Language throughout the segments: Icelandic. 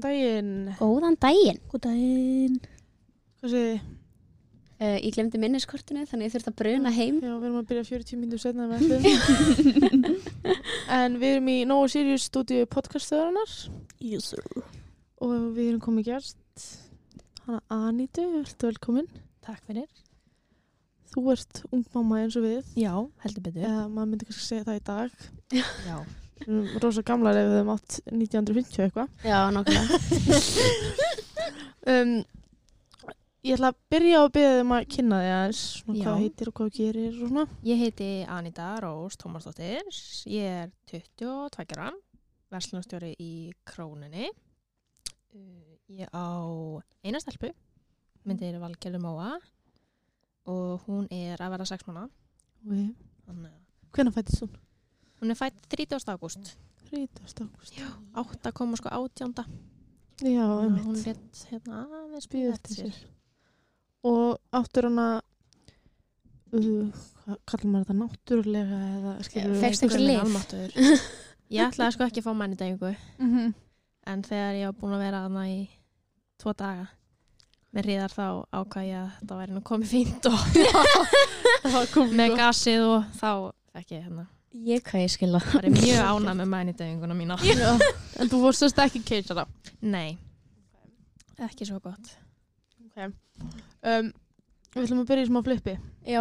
Góðan daginn. Góðan daginn. Góð daginn. Hvað sé þið? Uh, ég glemdi minniskortinu þannig ég þurfti að bruna heim. Já, við erum að byrja 40 minnum setna með allir. en við erum í Nóa Sirius stúdíu podcastöðarinnar Yes sir. og við erum komið gæst hana Anítu, verður velkomin. Takk fyrir. Þú ert ung mamma eins og við. Já, heldur betur. Eða maður myndi kannski segja það í dag. Já. Rosa gamlar ef við hefum átt 1950 eitthvað. Já, nokkulega. Um, ég ætla að byrja á að byrja um að kynna þig aðeins. Hvað heitir og hvað gerir og svona. Ég heiti Anita Rós Tómasdóttir. Ég er 22 ára, verslunarstjóri í Króninni. Uh, Ég á eina stelpu, myndir Valgerður Móa og hún er að vera 6 mánu. Hvenær fættist hún? Hún er fætt 30. ágúst, 30. ágúst. 8 koma sko 18. Já, einmitt. Hún létt hérna aðeins býða eftir sér. sér. Og áttur hana uh, kallar maður þetta náttúrulega eða skilur Fékkstu einhver lyf? Almáttur. Ég ætlaði sko ekki að fá mænidegingu mm -hmm. en þegar ég var búin að vera aðna í tvo daga með ríðar þá ákvað ég að þetta væri nú komið fínt og með gasið og þá fekk ég hérna Ég hvað ég skilja. var ég mjög ánað með mænideginguna mína. En þú fórst þess ekki keisara Nei, ekki svo gott. Um, Við ætlum að byrja í smá flippi. Já.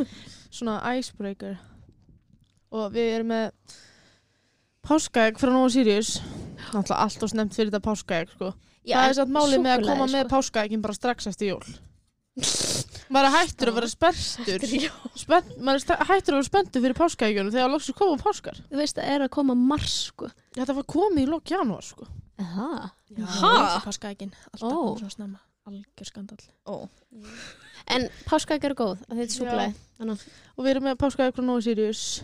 Svona icebreaker. Og við erum með Páskaegg frá Nóa Sirius. Náttúrulega allt og snemt fyrir þetta páskaegg sko. Það er satt málið með að koma með páskaeggin bara strax eftir jól Maður er hættur að vera spenntur Spennt, Maður er hættur að vera spenntur fyrir páskaeggjunum þegar loksins koma páskar Þú veist að er að koma mars, sko. Þetta var komið í lók janúar sko. Það. Já, Ha? Páskaækin, alltaf oh. svo snemma algjör skandal Ó. En páskaegg eru góð, að þetta er súklaði. Og við erum með páskaegg frá Nóa Sirius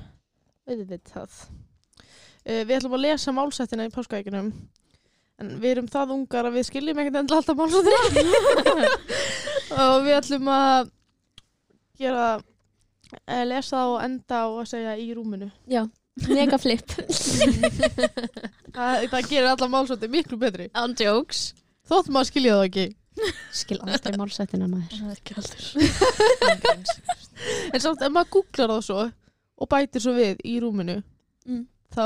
Veitum við það uh, Við ætlum að lesa málsættina í páskaegginum En við erum það ungar að við skiljum ekkert endla alltaf málsættina Og við ætlum að gera að lesa það og enda og að segja í rúminu Já. Mega flip. Það, það gerir alla málsætti miklu betri On jokes. Þótt maður skilja það ekki Skil aldrei málsættina maður. Það er ekki heldur En samt ef maður googlar það svo og bætir svo við í rúminu Mm. þá,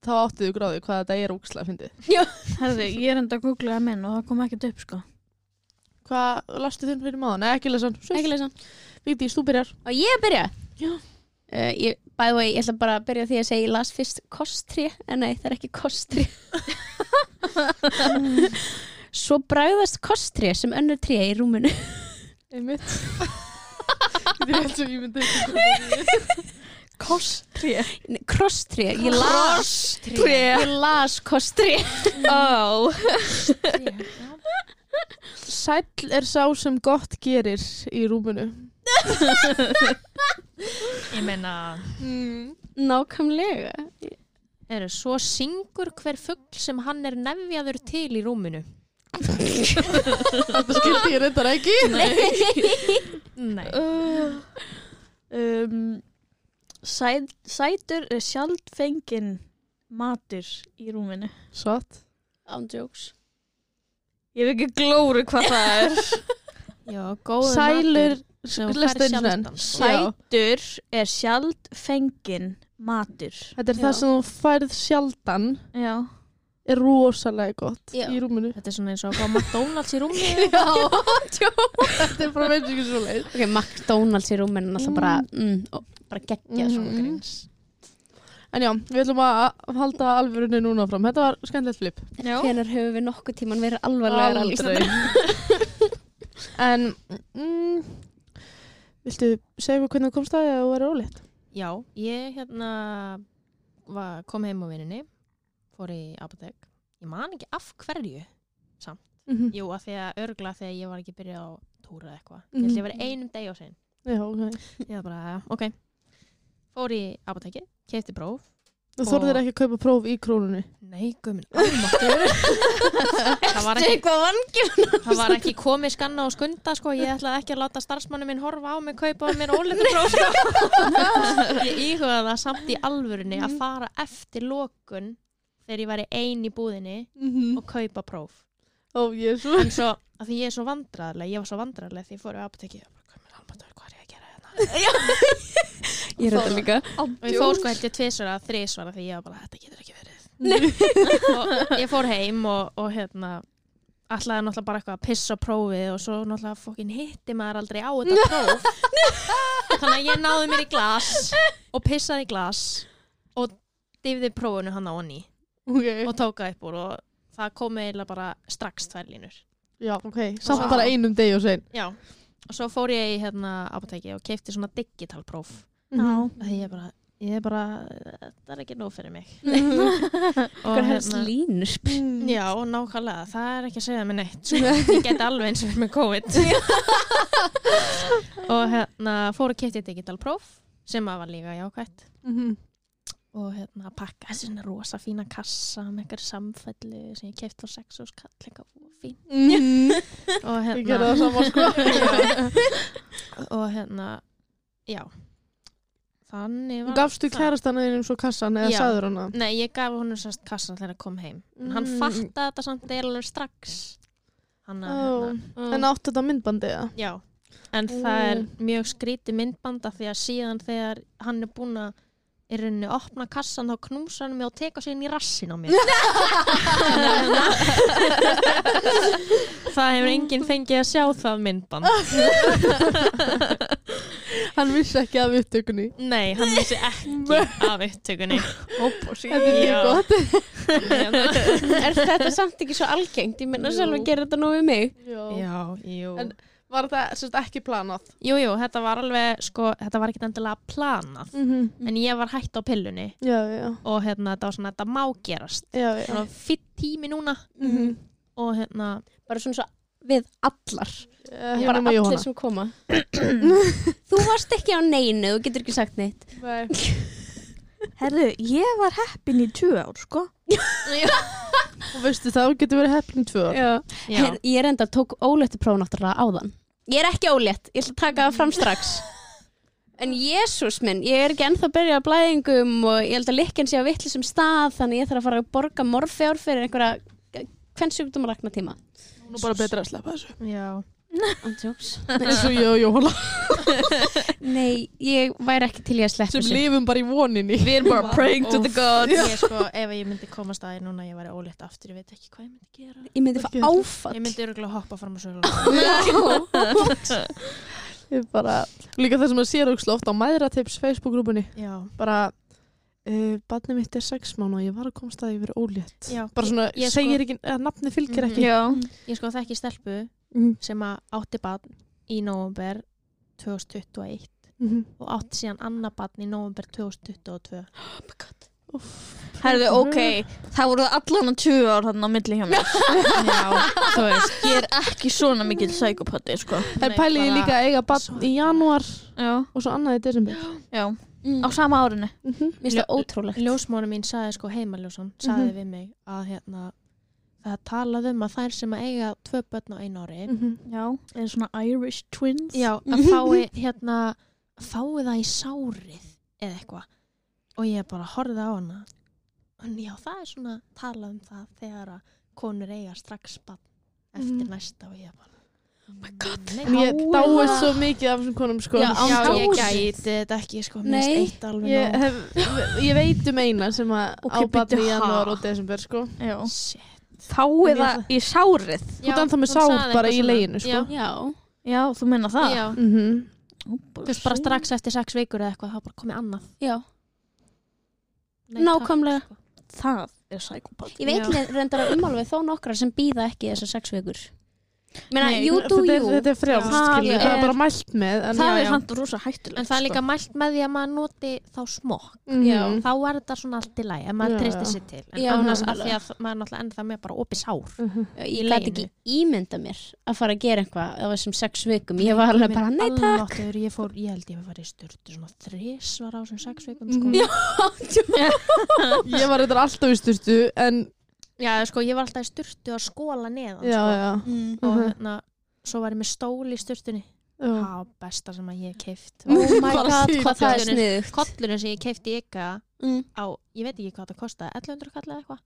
þá áttuðu gráði hvað þetta er ókslega fyndið. Herði, ég er enda að googlaða minn og það kom ekkert upp sko. Hvað lastu þinn fyrir maður? Nei, ekki lesa hann. Ekki leysa. Vigdís, þú byrjar. Og ég byrja? Já. Uh, ég, by the way, ég ætla bara að byrja því að segja ég las fyrst kostri, en nei, það er ekki kostri. Svo bræðast kostri sem önnur tré í rúminu. Einmitt. Þetta er allt sem ég myndi ekki. Kostri. Nei, Krosstré, ég las Tré. Ég las kostri Ó. Sæll er sá sem gott gerir í rúminu. Ég meina, Mm. Nákvæmlega eru svo syngur hver fugg sem hann er nefjaður til í rúminu Þetta skildi ég reyndar ekki. Nei Um, sæ, sætur er sjaldfengin matur í rúminu. Satt. Jokes Ég veit ekki glóru hvað það er. Já, góður Sælur, matur. Sætur er sjaldfengin matur. Þetta er Já. það sem þú færð sjaldan Já. er rosalega gott Já. í rúminu. Þetta er svona eins og að fá McDonalds í rúmi Já, þetta er bara veist ekki svo leið. Ok, McDonalds í rúminu Alltaf bara, mm, og bara geggja svona gríns En já, við ætlum að halda alvörunni núna fram. Þetta var skemmtilegt flip. Já. Hvenær höfum við nokkuð tíman verið alvarlegar Aldrei. en, mm, viltu segja eitthvað hvernig þú komst að því að þú verið ólétt? Já, ég hérna var, kom heim á vinnunni fór í apotek ég man ekki af hverju Mm -hmm. Jú, að því að örgla þegar ég var ekki byrjað á túra eða eitthvað ég held ég verið einum deg á sin Já, ok. ég var bara, ja, ok fór í apoteki, kefti próf Þú þorðir Og- ekki að kaupa próf í krónunni. nei, guðminn, almáttur það var ekki það var ekki komið skanna og skunda sko. ég ætlaði ekki að láta starfsmannu minn horfa á mig kaupa mér óleiti próf sko. ég íhugaði það samt í alvörunni að fara eftir lokun þegar ég væri ein í búðinni Mhm. og kaupa próf Ó, jésu. en svo, að því ég er svo vandræðarleg ég var svo vandræðarleg því ég fór í apotekki og bara, hvað er almatur, hvað er ég er þetta líka. Og ég fór sko held ég tvisvara, þrisvara því ég var bara, þetta getur ekki verið. Og ég fór heim og, og hérna ætlaði náttúrulega bara eitthvað að pissa prófið og svo náttúrulega fokkin hitti maður aldrei á þetta próf. Þannig að ég náði mér í glas og pissaði í glas og dýfði prófunu hann á honni Ok. og tóka upp úr og það kom eiginlega bara strax tvær línur. Já, ok. Samt bara einum degi og sein. já, og svo fór ég í hérna apoteki og keipti svona digital próf Já. því ég bara, ég er bara þetta er ekki nóg fyrir mig og Hvað helst línur Mm. Já, nákvæmlega, það er ekki að segja mig neitt sko. Ég geti alveg eins og með COVID Og hérna fór að kipta digital próf sem að var líka jákvætt Mhm. og hérna pakka þessi svona rosa fína kassa með eitthvað samfællu sem ég kipta á sex og skall eitthvað fín Mhm. og Ég hérna gerði það sama, sko. Og hérna já þannig var gafstu það. kærastana þínum svo kassan eða Já. sagður hana? Nei, ég gaf honum sérst kassan þegar hann kom heim en hann Mm. fattaði þetta samt eiginlega strax hann að Ó. hérna, En áttu þetta myndbandið eða? Já, en það er mjög skrítið myndbanda því að síðan þegar hann er búinn að í rauninni opna kassan þá knúsa hann mig og teka sér inn í rassin á mér Það hefur enginn fengið að sjá það myndband Hann vissi ekki af upptökunni. Nei, hann vissi ekki af upptökunni Þetta er mjög Já. gott. Er þetta samt ekki svo algengt? Ég menna sjálf að gera þetta nú við mig Já. Já, jú En- Var þetta sérst ekki planað? Jú, jú, þetta var alveg, sko, þetta var ekki endilega planað Mm En ég var hætt á pillunni Já, já. og hérna, þetta var svona, þetta má gerast Já. Svona fitt tími núna Mhm. og hérna Bara svona svo við allar Eh, Bara nema allir Jóhanna. sem koma Þú varst ekki á neinu, þú getur ekki sagt neitt Nei. Herðu, ég var heppin í tvö ár, sko. Og veistu það, þú getur verið í tvö ár. Já. Já. Her, Ég er enda tók óléttu próf náttúrulega áðan Ég er ekki ólétt, ég ætla að taka það fram strax En Jésús minn, ég er ekki ennþá að byrja að blæðingum og ég held að likkin sé á vittlisum stað þannig ég þarf að fara að borga morfjár fyrir einhverja hvern sjúkdómarakna tíma Nú bara betra að sleppa þessu. Já, Eins og ég og Jóhanna Nei, ég væri ekki til ég að sleppa sem þessu lifum bara í voninni. Við erum bara praying to the gods. ég sko, ef ég myndi komast að því núna ég væri ólétt aftur, ég veit ekki hvað ég myndi gera Ég myndi fá áfall Ég myndi örgulega hoppa fram á sögulega Ég bara, líka það sem að sér ógsla oft á mæðratips Facebook-grúpunni. Já, Bara, uh, badni mitt er sex mánu og ég var að komast að ég verið ólétt. já Bara svona, Ég- ég sko- segir ekki, eða nafni fylgir Mhm. ekki. Já. Ég sko þekki stelpu Mhm. sem að átti badn í november 2021 Mhm. og átti síðan annað badn í november 2022 Herðu, ok, það voru allan að tvö ár þarna á milli hjá mér. Já, þú veist Ég er ekki svona mikill psykopati, sko. En pæli ég líka að eiga badn í janúar Já, og svo annað í desember. já. Mm. Á sama árinu. Mhm. Mér finnst það ótrúlegt Ljósmónu mín sagði sko heimaljósan sagði Mhm. við mig að hérna það talaði um að þær sem að eiga tvö börn á einu ári Mhm. Já. Eða svona Irish twins. já, að fái hérna fái það í sárið eða eitthvað og ég bara horfði á hana en já, það er svona talað um það þegar að konur eiga strax bann eftir Mhm. næsta og ég bara oh my En ég dáist svo mikið af þessum konum sko. Já, Já, ég gæti þetta ekki sko, Nei. Ég, hef, ég veit um eina sem að Ok, á badn í janúar og desember sko. Já. Shit. Ég það í sárið. Þú ennþá með sár bara í leginu, sko. Já, Já, Já, þú menna það? já. Mhm. Þú veist bara strax eftir sex vikur eða eitthvað, þá bara komið annað já Nei, Nákvæmlega. sko. Það er psykopati. Ég veit reyndar að umálfið þó nokkra sem býða ekki þessar sex vikur Meina, Nei, jú, er- jú þetta er frjálst, Það það er bara mælt með en, Það Já, er já. samt rosa hættulegt. En það er líka sko. mælt með því að maður noti þá smokk. Já. Þá er þetta svona allt í lagi, ef maður treystir sér til En Já, annars að því að maður er náttúrulega ennþá með bara opið sár Mhm. Ég í gæti ekki ímynda mér að fara að gera eitthvað á þessum sex vikum Ég var alveg bara, nei takk Almáttugur, ég, fór, ég held ég hef farið í styrtu svona þrisvar á þessum sex vikum sko. Mhm. Ég var alltaf í styrtu en Já, sko, ég var alltaf í styrtu að skóla neðan já, sko. já, Mm. Og Mhm. hérna, svo var ég með stól í styrtunni já. Það var besta sem að ég hef keift Oh my god, hvað það er sniðugt. Kollurinn sem ég keifti í ykkar mm. á, ég veit ekki hvað það kostaði 1100 kall eða eitthvað.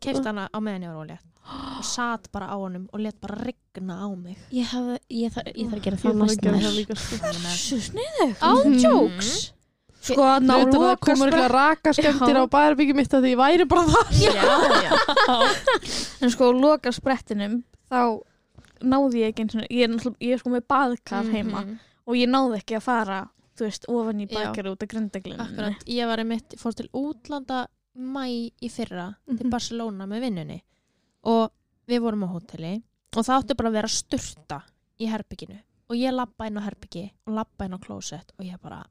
Keipti hana á meðan ég var ólétt og satt bara á honum og let bara rigna á mig. Ég, hafði, ég, þarf, ég þarf að gera það næst. með það sko. Að- Svo sniðug Ándjóks Sko að ná Þetta loka komur ekki að raka skemmtir á bæðarbyggjum mitt að því ég væri bara það Já, já En sko loka sprettinum Þá náði ég ekki eins og Ég er, ég er sko með baðkar heima Mhm. Og ég náði ekki að fara Þú veist, ofan í baðkar út af grindaglinu Akkurat, ég var einmitt, fór til útlanda mæ í fyrra til Mhm. Barcelona með vinnunni og við vorum á hóteli og það átti bara að vera sturta í herbygginu og ég lappa inn á herbyggi og lappa inn á klósett og ég bara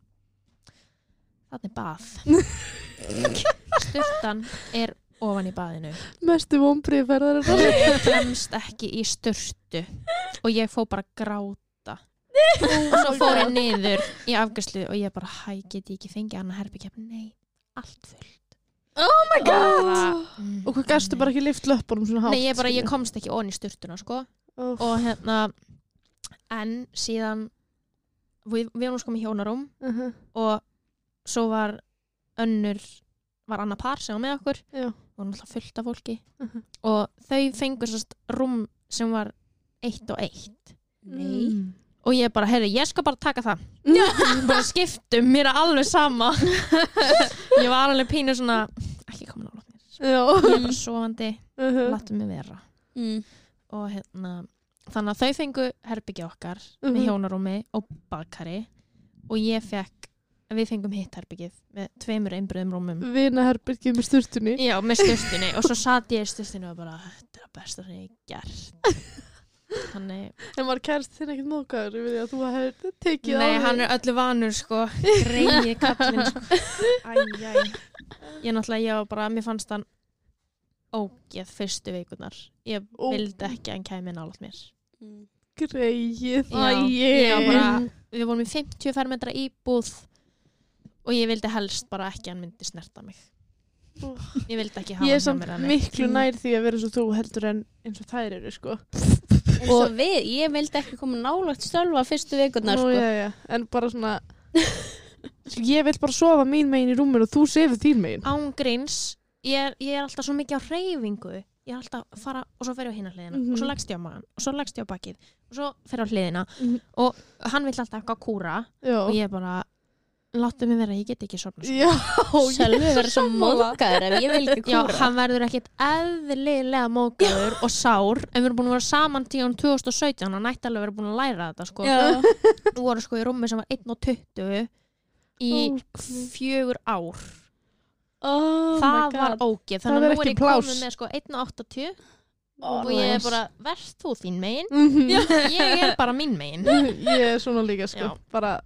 er bað sturtan er ofan í baðinu Mestu vonbrið ferðar og ég kemst ekki í sturtu og ég fó bara að gráta og svo fór ég niður í afgjörslu og ég bara hæ, get ég ekki fengið annað herbyggja nei, allt fullt Oh my god Mm. Og hvað gæstu bara ekki lift löpunum svona hátt Nei, ég, bara, ég komst ekki onni í sturtuna sko. Óf. og hérna en síðan við, við erum sko með hjónarum Mhm. og svo var önnur var annað par sem var með okkur Já. og náttúrulega fullt af fólki Mhm. og þau fengur sérst rúm sem var eitt og eitt Nei Mm. og ég bara, heyrðu, ég skal bara taka það bara skiptum, mér er alveg sama ég var alveg pínu svona ekki komin á lóknir Já. ég var sofandi, Mhm. láttu mig vera mm. og hérna þannig að þau fengu herbyggja okkar Mhm. með hjónarúmi og bakari og ég fekk við fengum hitt herbyggið með tveimur einbröðum rúmum. Vina herbyrgið með sturtunni. Já, með styrtunni og svo satt ég í styrtunni og bara, þetta er að besta sem ég gert. Þannig, En var kærst þinn ekkert mókaður yfir því að þú hefur tekið nei, á hann er öllu vanur sko, greið kallinn sko. Æj, æj ég náttúrulega, ég var bara, mér fannst hann ógeð fyrstu vikunar ég Ó. vildi ekki að hann kæmi nálat mér. Mm. greið bara, við vorum í 50 fermetra íbúð og ég vildi helst bara ekki að hann myndi snerta mig ég vildi ekki hafa Ég er hann hjá samt mér að neitt. miklu nær því að vera eins og þú heldur en eins og þær eru sko eins og við, ég vildi ekki koma nálagt stölva fyrstu vikurnar Nú, sko. já, já. En bara svona Ég vil bara sofa mín megin í rúminu og þú sefur þín megin án gríns ég er, ég er alltaf svo mikið á reyfingu ég er alltaf að fara og svo fer ég á hina hliðina Mhm. og svo leggst ég á magan og svo leggst ég á bakið og svo fer ég á hliðina Mhm. og hann vill alltaf eitthvað kúra Já, og ég bara láttu mig vera, ég get ekki sofna sko. já Sölvi verður svo móðgæður ef ég vil ekki Já, kúra. hann verður ekkit eðlilega mókaður og sár en við erum búin að vera saman tíðan 2017 hann ætti alveg að vera búin að læra þetta sko. Já. Við vorum sko í rúmi sem var 1.20 í fjögur ár. Oh það var Það þannig að nú er ég komin með sko 1.80 Oh, og ég er bara, verð þú þín megin? Mhm. ég er bara mín megin. Ég er svona líka sko. Já. bara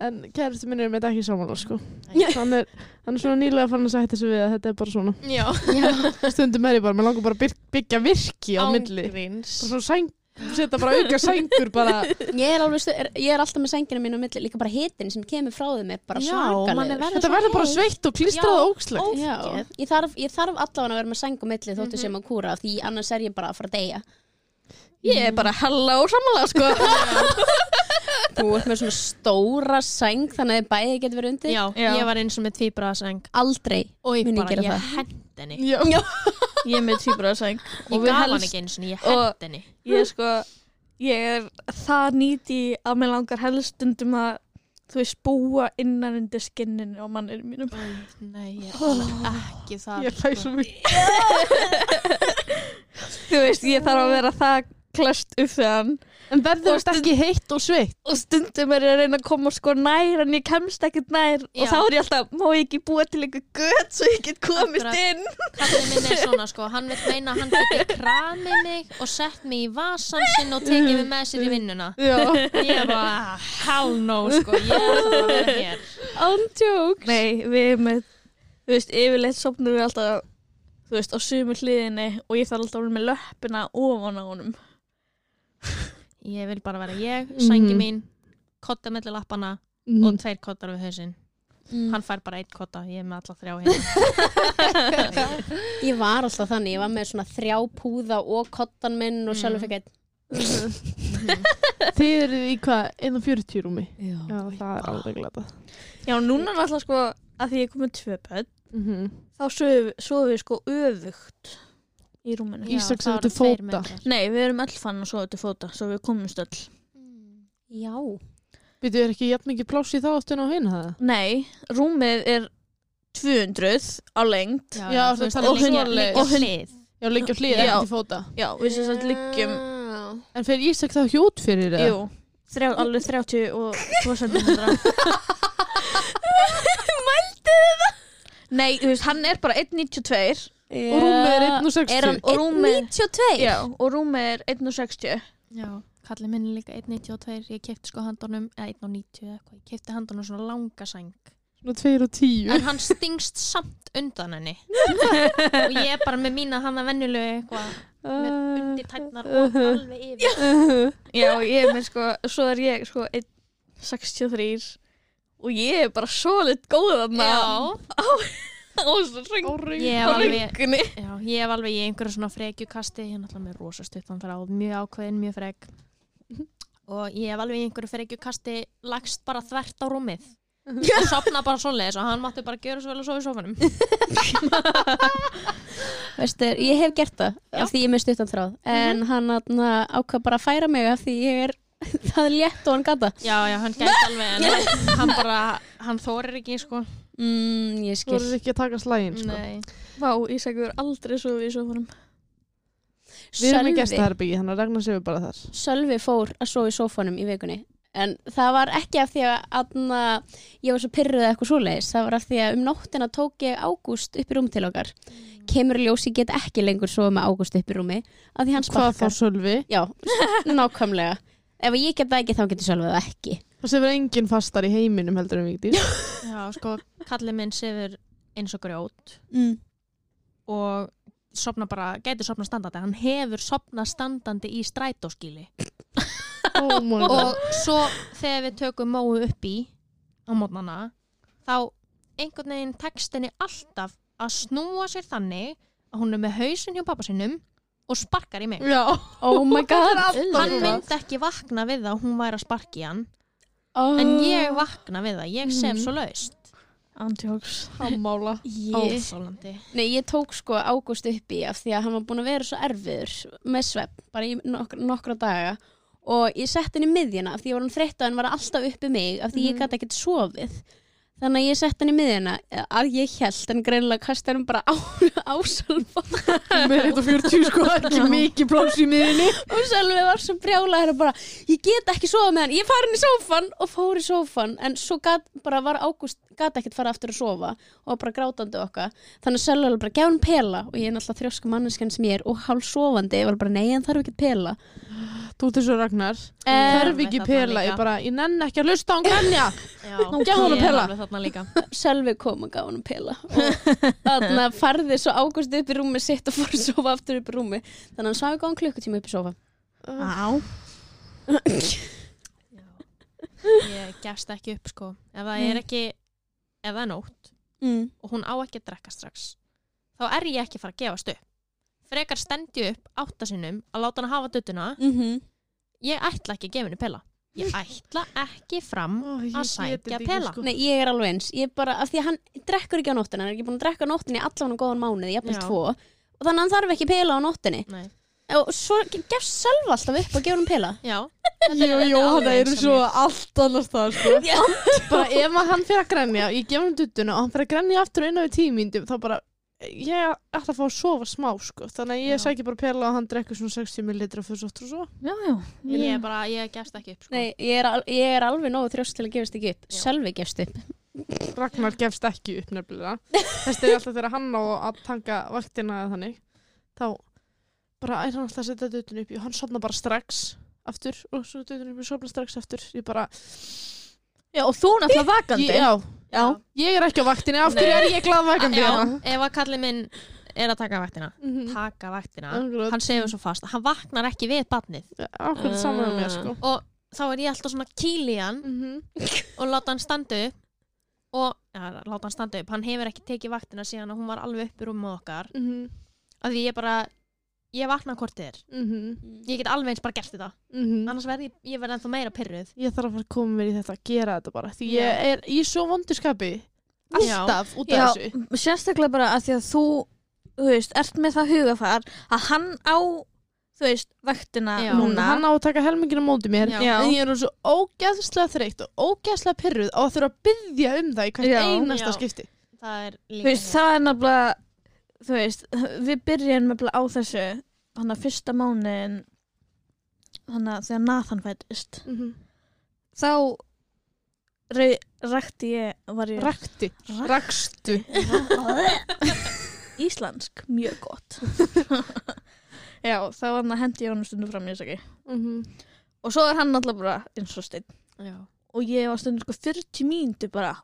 En kæristu minn er með þetta ekki samanlega sko. Já. hann er, hann er svona nýlega fann að sætta sig við að þetta er bara svona Já, Stundum er ég bara, mér langar bara að byr- byggja virki á milli. Sæng, setja bara auka sængur bara. Ég er, alveg, er, ég er alltaf með sængina mín á milli líka bara hitin sem kemur frá þeim er bara Já, verið Þetta verður bara sveitt og klistrað Já. og ógslegt Já, ég þarf, ég þarf allavega að vera með sæng á milli þóttu Mhm. sem að kúra því annars er ég bara að fara að deyja Ég er bara hella og samanlega sko. Þú ert með svona stóra sæng þannig að bæði getur verið undir. Já, Já. ég var eins og með tvíbraðaseng Aldrei og ég Mun ég bara, gera ég það? hend henni. Já, Ég er með tvíbraðasæng Ég gaf hann ekki eins og ég og- hend henni. Ég er sko Ég er það nýti að mér langar helst stundum að þú veist búa innan undir skinninu á mannir mínum. Nei, ég er ekki það ég fæ sko. svo mikið. Þú veist, ég þarf að vera það klöst upp við hann. En verður þetta ekki heitt og sveitt? og stundum er ég að reyna að koma sko nær en ég kemst ekkert nær. Já. og þá er ég alltaf, má ég ekki búa til einhver gött svo ég get komist Akkurat. inn? Kallið minn er svona sko, hann vil meina að hann geti kramið mig og sett mig í vasan sinn og tekið mig með sér í vinnuna. Já, Ég er bara, hell no sko, ég er það að vera hér. Ándjóks Nei, við erum með þú veist, yfirleitt sopnum við alltaf þú veist, á sumu hliðinni og ég þarf alltaf að vera með löppina ofan á honum Ég vil bara vera ég, sængi Mhm. mín, kotta mellir lappana Mhm. og tveir kottar við hausinn Mm. Hann fær bara eitt kotta, ég er með alla þrjá hérna Ég var alltaf þannig, ég var með svona þrjá púða og kottan minn og Mm. sjálfur fekk einn Þið eru í hvað, 1.40 rúmi? Já, Já, það er alveg glata Já, núna er alltaf sko að því ég kom með tvö börn Mhm. þá sofum við sko öfugt í rúminu Já. Ísak það sem eru til tveir fóta. Nei, við erum öll fann að sofa til fóta svo við komumst öll Já. Býtu, er ekki jafn mikið pláss í þá áttun á hinn það? Nei, rúmið er 200 á lengt Já, Já, þú veist, og um Og hlið. Já, liggja hlið ekki fóta. Já, við sem sagt liggjum En fer Ísak þá ekki út fyrir það? Jú, þrjá, alveg 30 og 2 cm Mældi það? Nei, þú veist, hann er bara 1,92 Og rúmið er 1,60. Er hann Og rúmið- 1,92? Já, og rúmið er 1,60 Já, kallið minn er líka 1,92 ég kefti sko handunum, eða 1,90 eða eitthvað, ég kefti handunum svona langa sæng. Svona 2 og 10. en hann stingst samt undan henni. Og ég er bara með mína hann að venjulegu eitthvað með undir tætnar og alveg yfir. Já, ég er með sko, svo er ég sko 1,63 og ég er bara svo lit góð þessu ring ég hef alveg Já, ég hef alveg í einhverju svona frekjukasti ég er náttúrulega með rosa stuttan þráð mjög ákveðin, mjög frek. Og ég hef alveg í einhverju frekjukasti lagst bara þvert á rúmið. Og sopna bara svoleiðis og hann mátti bara gera svo vel að sofa í sofanum Veistu, ég hef gert það Já. af því ég er með stuttan þráð. En hann atna, ákvað bara að færa mig af því ég er það er létt og hann gata Já, já, hann gæti alveg en hann bara, hann þorir ekki sko mm, ég Þú skil voru ekki að taka slægin, sko. Nei, Vá, Ísakur aldrei svo við sofunum Við erum Sölvi, gestaherbyggi, þannig að regna sér við bara þar. Sölvi fór að sofa í sófanum í vikunni en það var ekki af því að atna, ég var svo pyrruð eða eitthvað svoleiðis það var af því að um nóttina tók ég Ágúst upp í rúm til okkar. Kemur í ljós ég get ekki lengur sofa með Ágúst upp í rúmi af því hann Hvað þá Sölvi? Já, nákvæmlega. Ef ég get það ekki þá getur Sölvi það ekki Það sefur enginn fastar í heiminum heldur en vikdís. já, sko, kallið minn sefur eins og grjót mm. og sopna bara, gæti sopna standandi hann hefur sopna standandi í strætóskíli oh my god. og svo þegar við tökum móu upp í á mótnana þá einhvern veginn tekst henni alltaf að snúa sér þannig að hún er með hausinn hjá pappa sinnum og sparkar í mig Já. Oh my god hann myndi ekki vakna við það að hún væri að sparki hann oh. en ég vakna við það, ég sef Mhm. svo laust Andjóks Hammála. ég, óþólandi Nei, ég tók sko Ágúst upp í af því að hann var búin að vera svo erfiður með svepp, bara í nok nokkra daga og ég sett hann í miðjuna af því var hann þreytt og hann var alltaf uppi mig af því ég Mhm. gæti ekkert sofið þannig að ég sett hann í miðjuna. Að ég held en greinilega kasti hann bara á, á Sölva. Með 140 sko, ekki mikið pláss í miðinni. og Sölvi var svo brjálæður bara, ég get ekki sofað með hann. Ég fari inn í sófan og fór í sófan en svo gat, bara var Ágúst gat ekkert fara aftur að sofa og bara grátandi okkar þannig að Sölvi var bara, gef hann pela og ég er náttúrulega þrjósku manneskjan sem ég er og hálf sofandi, ég var bara, nei, hann þarf ekki pela Þú ert þessu Ragnar. Þarf ekki líka. ég bara, ég nenn ekki að lusta á hann grænja. Já, Nú, pela. alveg þarna líka. Sölvi kom og gaf hann pela og þannig að farði svo Ágúst upp í rúmi sitt og fór að sofa aftur upp í rúmi þannig að hann svaði góðan klukkutíma upp í sofa. Á. Ég gefst ekki upp sko. Ef það er ekki, ef það er nótt mm. og hún á ekki að drekka strax þá er ég ekki að fara að gefast upp frekar stendi upp áttasinnum að láta hann hafa duttuna Mm ég ætla ekki að gefa henni pela ég ætla ekki fram ég að sækja pela sko. Nei, ég er alveg eins ég bara, af því að hann drekkur ekki á nóttina hann er ekki búin að drekka á nóttinni allan á góðan mánuði jafnvel Já. tvo og þannig að hann þarf ekki pela á nóttinni Nei. og svo gefst Sölvi alltaf upp og gefur hann pela já, Jó, jó, hann er svo allt annars það, sko. Já. bara ef að hann fyrir að grenja, ég gef hann duttuna og hann fyrir að grenja aftur innan við tímindum, þá bara, ég ætla að fá að sofa smá, sko. Þannig að ég Já. sæki bara pela og hann drekkur svona 60 ml fyrir svo og svo. Já, já ég er bara, ég gefst ekki upp sko. Nei, ég er, al ég er alveg nógu þrjóst til að gefast ekki upp Já. Sölvi gefst upp Ragnar gefst ekki upp nefnilega. Þess er alltaf þegar hann á að tanka vaktina eða þannig. Þá bara er hann alltaf að setja duttun upp í og hann sopna bara strax aftur og svo duttun upp í sopna strax aftur. Ég bara, Já, og þú náttúrulega vakandi já, Já. ég er ekki á vaktinni, af hverju er ég glaðvakandi já, ef að kallið minn er að taka vaktina Mhm. taka vaktina, Akkurat. hann sefur svo fast hann vaknar ekki við badnið Akkurat saman með mér, sko. og þá er ég alltaf svona kýl í hann Mm og láta hann standa upp og, já, láta hann standa upp hann hefur ekki tekið vaktina síðan að hún var alveg upp í rúmið okkar -hmm. að því ég bara, ég vakna hvort þið er Mm ég get alveg eins bara gert þetta -hmm. annars verð ég, ég verð ennþá meira pyrruð Ég þarf að fara að koma mér í þetta að gera þetta bara Því Já. ég er í svo vondu skapi alltaf út af Já, þessu sérstaklega bara að því að þú, þú veist, ert með það hugafar að hann á, þú veist, vaktina Já. núna. hann á að taka helmingina móti mér Já. En ég er svo ógæðslega þreytt og ógæðslega pyrruð á að þurfa að byggja um það í hvert einasta Já. skipti það er veist, það er nefnilega, þú veist, við byrjum á þessu, hann að fyrsta mánuðin, hann að þegar Nathan fættist, mm -hmm. þá rakti ég, rakti, rakstu íslensk, mjög gott. Já, þá hann að hendi ég honum stundum fram í þess ekki. mm Og svo er hann alltaf bara eins og steinn. já. Og ég var stundum sko 40 mínútur bara.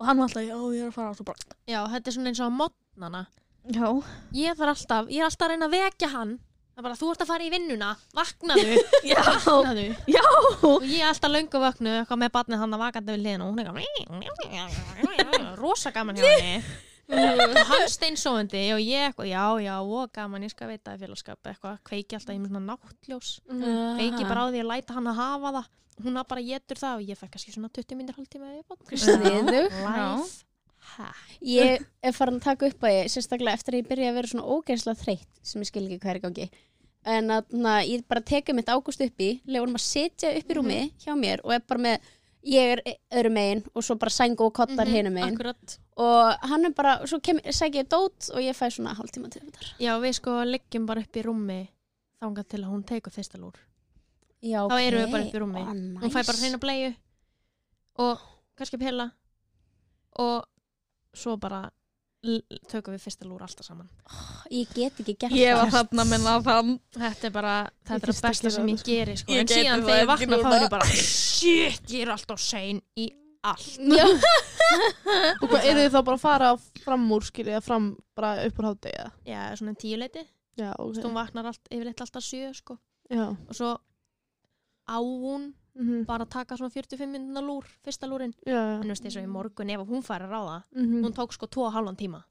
Og hann var alltaf, já, ég er að fara á svo bara. já, þetta er svona eins og á modnana Já. ég þarf alltaf, ég er alltaf að reyna að vekja hann. Það er bara, þú ert að fara í vinnuna. Vaknaðu, Já. vaknaðu. Já. og ég er alltaf löngu vaknu eitthvað með barnið hann að vakandi við liðin og hún er eitthvað rosa gaman hjá henni. Og hann steinsóðandi og ég eitthvað, já, já, og gaman ég skal veita það félagskap. Eitthvað, kveiki alltaf í með svona náttljós kveiki bara á því að læta hann að hafa það. Hún að bara getur það og ég fekk kannski svona 20 minnir hálftíma Hack Ég er farin að taka upp að ég, sérstaklega eftir að ég byrja að vera svona ógeinslega þreytt, sem ég skil ekki er í gangi. En að na, ég bara teka mitt ágúst upp í, lefunum að sitja upp í rúmi hjá mér og er bara með, ég er öðru megin og svo bara sæng og kottar mm hinum megin. akkurat Og hann er bara, svo sæk ég dót og ég fæ svona hálftíma til þetta. Já, við sko liggjum bara upp í rúmi þangað til að hún tekur fyrsta lúr. Já, Þá erum við bara upp í rúmi. Ó, Hún fæ bara hreina bleiu og kannski pilla og svo bara tökum við fyrsta lúr alltaf saman. Ég get ekki gert Ég var það. þarna með Nathan. Þetta er bara, þetta er það að besta sem það, ég geri sko. En síðan það þegar ég vakna þá er ég bara shit, ég er alltaf sein í allt. Og hvað, eru þið þá bara að fara fram úr skiljið eða fram bara upp úr hátegi eða? Já, svona tíu leiti. já, ok Hún vaknar allt, yfirleitt alltaf sjö sko. já. Og svo á Mm bara að taka svona 45 minna lúr, fyrsta lúrin. já. En þú veist, eins og í morgun ef hún fær að ráða, Mm hún tók sko tvo og halvan tíma.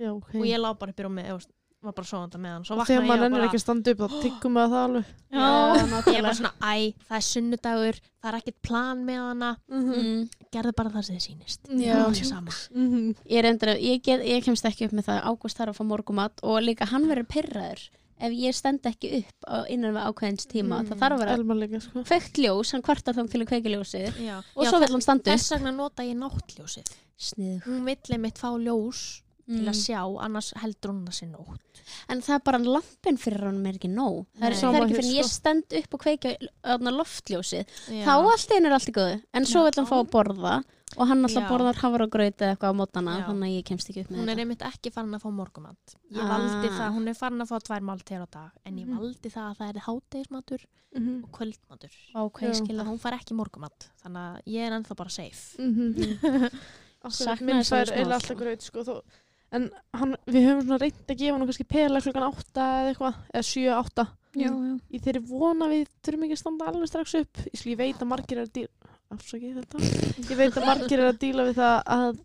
já, ok og ég lá bara upp í rúmi og var bara sofandi með hann og þegar ég maður ennir bara, ekki að standa upp þá tiggum við það alveg Já, ég var svona, æ, það er sunnudagur það er ekkert plan með hana Mm. gerðu bara það sem þið sýnist Já. það er sama Mhm. Ég, ég, get, ég kemst ekki upp með það Ágúst þarf að fá morgumat og líka hann verður pyrraður ef ég stend ekki upp á, innan við ákveðins tíma Mm. það þarf að vera sko kveikt ljós, hann kvartar þá til að kveiki ljósið Já. og Já, svo vill hann standa upp þess vegna nota ég náttljósið Snið. hún vill einmitt fá ljós til að Mm. sjá annars heldur hún að sé nótt En það er bara lampin fyrir hann er ekki nóg það er, það er ekki fyrir ég sko. stend upp og kveiki öðna loftljósið Já. þá allt einu er allt í góðu en svo Já. vill hann fá að borða og hann alltaf Já. borðar hafragraut eða eitthvað á mótana Já. þannig að ég kemst ekki upp með hún er þetta einmitt ekki farin að fá morgumat ég Ah. valdi það, hún er farin að fá tvær máltegur á dag en ég Mhm. valdi það að það er hátegismatur Mhm. og kvöldmatur Ok, Já. skil að hún far ekki morgumat þannig að ég er ennþá bara safe Mhm. Akkurat, Sakna minn að fær smá. alltaf graut sko þó, en hann, við höfum svona reynd að gefa hann kannski pela klukkan átta eða eitthvað eða sjö, átta Já, já. í þeirri vona við þurfum ekki að standa alveg strax upp ég, skil, ég veit að margir er að díla afsakið þetta. Ég veit að margir er að díla við það að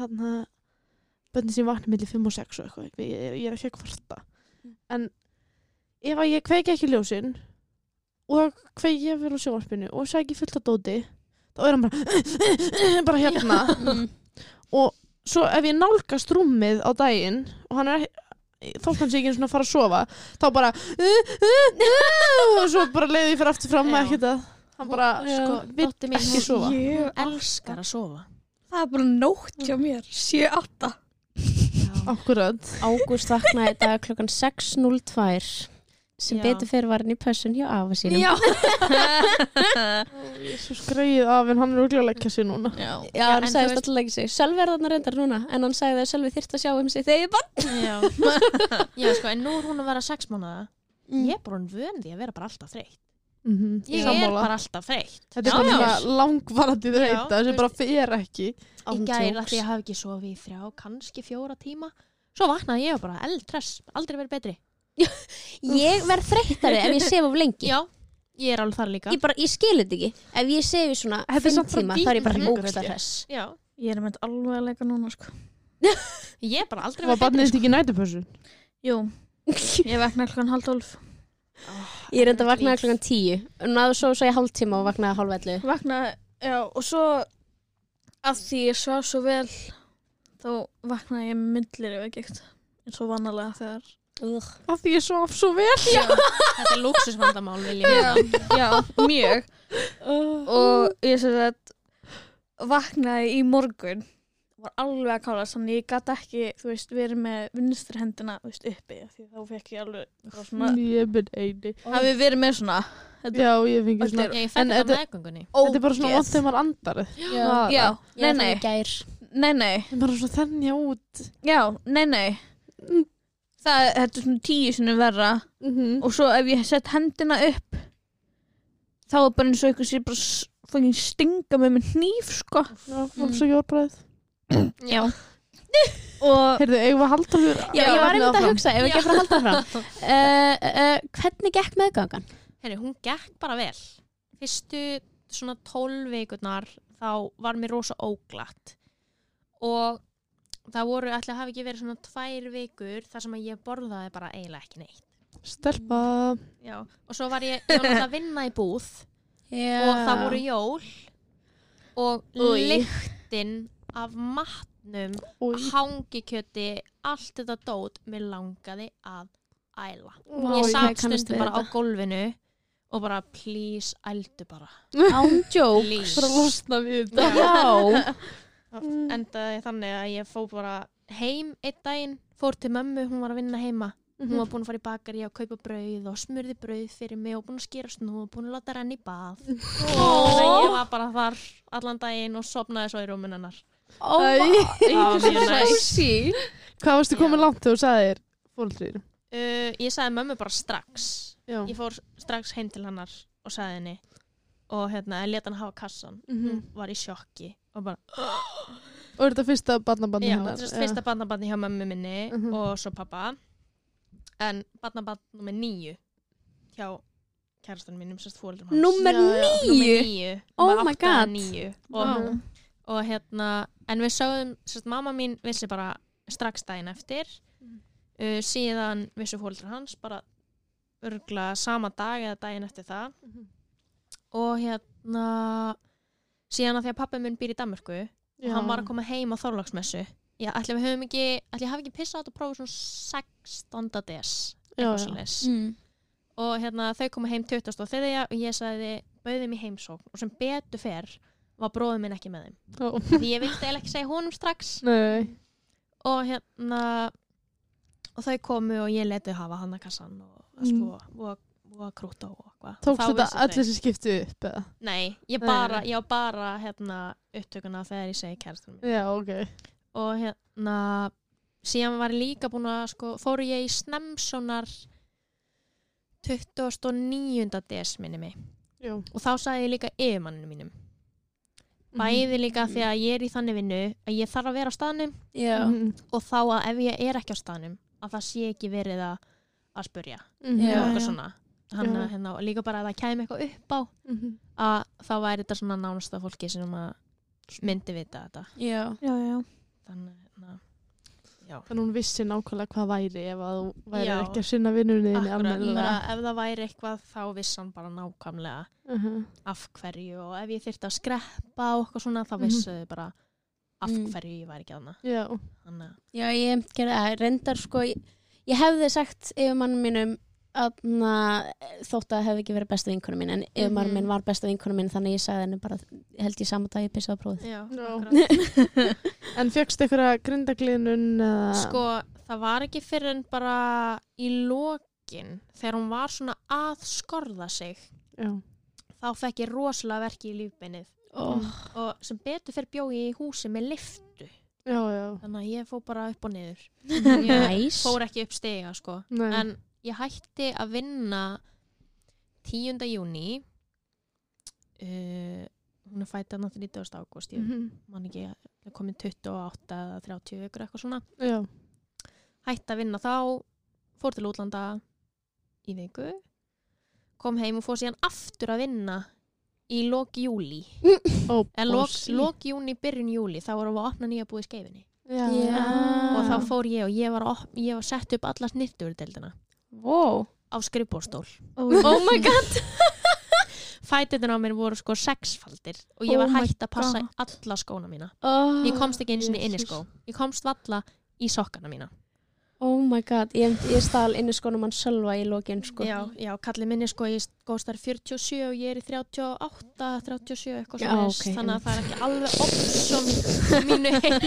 hann að bönni sín vakna millir 5 og 6 og eitthvað. Ég, ég, er ekki að kvarta. En ef að ég kveiki ekki ljósin og kveiki ég fyrir á sjónvarpinu og sæki fullt af dóti þá er hann bara bara hérna. Mm. og svo ef ég nálgast rúmið á daginn og hann er ekki hann sé ekki svona að fara að sofa þá bara og svo bara leiði ég fyrir aftur fram Já. með ekkert að hann bara sko, dóttir mín, ekki hún- sofa Ég, elskar að sofa það er bara nótt hjá mér. 7-8. akkurat Ágúst vaknaði í dag klukkan 6.02 sem Já. betur fyrir var hann í pössun hjá afa sínum Já. svo skreið af en hann er úrlega að leggja sig núna Já. Já, hann en þú sagðist veist- alltaf ekki sig Sölvi er þarna reyndar núna en hann sagði að Sölvi þyrft að sjá um sig þegar ég bara Já. Já, sko, en nú er hún að vera sex mánuða Mm. ég er bara vön því að vera bara alltaf þreytt mm ég er bara alltaf þreytt. Þetta er svona langvarandi þreita þú sem bara fer ekki jokes. því að ég hafi ekki sofið í þrjá kannski fjóra tíma. Svo vaknaði ég og bara eldress, aldrei verið betri. Ég verð þreyttari ef ég sef of lengi. Já, ég er alveg þar líka. Ég, bara, ég skil þetta ekki. Ef ég sef í svona Þetta er fimm samt bara tíma þá er ég bara víkingur, ógsta held ég. hress já, Ég er með alveg að leika núna, sko. ég er bara aldrei var verið barnið betri þetta ekki nætupössun Jú, ég vakna klokkan halv tólf. Ég er enda að vaknaði klokkan tíu. Og náðu svo svo ég hálftíma og vaknaði hálf ellu Vakna, já, og svo Af því ég svaf svo vel þá vaknaði ég myndlir ef ekki eins og vanalega þegar. Ugh. Af því ég svaf svo vel. Þetta er ég meina. Já, mjög. Og ég sem sagt vaknaði í morgun var alveg að kála þannig ég gæti ekki, þú veist, verið með vinstri hendina, þú veist, uppi af því þá fekk ég alveg bara svona Ég er minn eini. hafi verið með svona þetta, Já, ég fengi svona. er- Ég En þetta meðgöngunni. Þetta er bara svona oft þegar maður andar. Já. Já, nei, nei, nei, nei Það er bara svona þennja út. Já, nei, nei Mm. Það, þetta er svona tíu sinni verra Mhm. og svo ef ég sett hendina upp þá er bara eins og eitthvað sér bara fucking stinga með með hníf sko Já, og svo jólbræð. Já og Heyrðu, eigum við að halda fyrir Já, ég var einmitt að hugsa, ef við gefum að halda fram. Uh, uh, hvernig gekk meðgangan? Herri, hún gekk bara vel. Fyrstu svona tólf vikurnar þá var mér rosa óglatt. Og það voru, ætla að hafa ekki verið svona tvær vikur þar sem að ég borðaði bara eiginlega ekki neitt. Stelpa. Já. Og svo var ég, ég var náttúrulega að vinna í búð Já. og það voru jól og Új. lyktin af matnum, hangikjöti, allt þetta dót, mér langaði að æla. Vá, Ég satt við bara á þetta. gólfinu og bara please, ældu bara. Án joke. Bara losna við þetta. Endaði þannig að ég fór bara heim einn daginn, fór til mömmu, hún var að vinna heima. Hún var búin að fara í bakari og kaupa brauð og smurði brauð fyrir mig og búin að skýra snú og búin að láta renna í bað. Þannig að ég var bara þar allan daginn og sopnaði svo í rúmin hennar. Oh my Já, spicy. Hvað varstu Já. komið langt þegar þú sagði þér fóldrýr? Uh, ég sagði mömmu bara strax. Já. Ég fór strax heim til hennar og sagði henni og hérna, ég leta hann hafa kassan. Mhm. Hún var í sjokki og bara, Og er þetta fyrsta barnabarni já, hennar? þetta er fyrsta barnabarni hjá mömmu minni Mhm. og svo pappa. En barnabarn nummer níu hjá kærastunum mínum, Já, já. Níu. níu. Oh my god. Níu. Og, Já. Og hérna, en við sögðum, sérst mamma mín vissi bara strax daginn eftir. Uh, síðan vissu fóreldrar hans bara örgla sama dag eða daginn eftir það. Mhm. Og hérna, síðan að því að pappi minn býr í Danmörku og hann var að koma heim á Þorláksmessu. Já, ætli við höfum ekki, ætli ég hafi ekki pissað átt að prófa svona 16. des, eitthvað já. svo leis. Mm. Og hérna, þau komu heim 23. og ég sagði, bauði mér heimsókn og sem betur fer var bróðið minn ekki með þeim. Já. Því ég vildi eiginlega ekki segja honum strax Nei. og hérna, og þau komu og ég leti hafa hann að kassan og Mm. sko, og, og krúta og eitthvað. Tókst þetta allir sem skiptu upp eða? Nei, ég bara, nei. ég bara hérna upptökuna þegar ég segi kæristunum minn. Já, ok. og hérna síðan var ég líka búin að sko, fóru ég í Snemsonar 29. des minni mig Já. og þá sagði ég líka yfirmanninu mínum bæði líka því að ég er í þannig vinnu að ég þarf að vera á staðnum Já. Mhm. og þá að ef ég er ekki á staðnum að það sé ekki verið að, að spurja Mhm. Já, og eitthvað já. svona Hann, Já. hérna, og líka bara að það kæmi eitthvað upp á Mhm. að þá væri þetta svona nánasta fólki sem að myndi vita þetta Já. Já, já. þannig hérna, já Þannig hún vissi nákvæmlega hvað væri ef að þú væri Já. ekki að sinna vinnunni ef það væri eitthvað þá viss hann bara nákvæmlega Mhm. af hverju og ef ég þyrfti að skreppa og eitthvað svona þá Mhm. vissu þau bara af Mm. hverju ég væri ekki aðna Já. þannig að Já, ég gerði það. Reyndar sko, ég, ég hefði sagt yfir mannum mínum að na, þótt að það hefði ekki verið besta vinkonu mín en yfir Mhm. minn var besta vinkonu mín þannig ég sagði henni bara held ég saman dag ég pissaði á prófið. já, Já. akkurat. En fjöxtu eitthvað grindaglínun eða? sko það var ekki fyrir en bara í lokin þegar hún var svona að skorða sig Já. þá fekk ég rosalega verki í lífbeinið Oh. og sem betur fyrir bjói í húsi með liftu Já, já. þannig að ég fór bara upp og niður ég fór ekki upp stiga sko Nei. en ég hætti að vinna 10. júni uh, hún er fætt að 30. ágúst ég Mhm. man ekki, það er komin 28 eða 30 ykkur eitthvað svona Já. hætti að vinna þá fór til útlanda í viku kom heim og fór síðan aftur að vinna í lok júli Ó, en lok júni, byrjun júli þá vorum við að opna nýja búið skeifinni Já. Já. og þá fór ég og ég var, að op- ég var sett upp alla snirtuverdeldina Wow. á skrifbórstól Oh, Oh my god. fætutin á mér voru sko sexfaldir og ég Oh var my hægt að passa God. alla skóna mína oh, ég komst ekki eins og inn í skó ég komst valla í sokkana mína oh my god, ég, ég stál inni skónum hann sölva í lokin sko. já, já, kallið minni sko ég góðst þar 47 og ég er í 38 37 eitthvað Já, svona ok. þannig að það er ekki alveg option mínu heim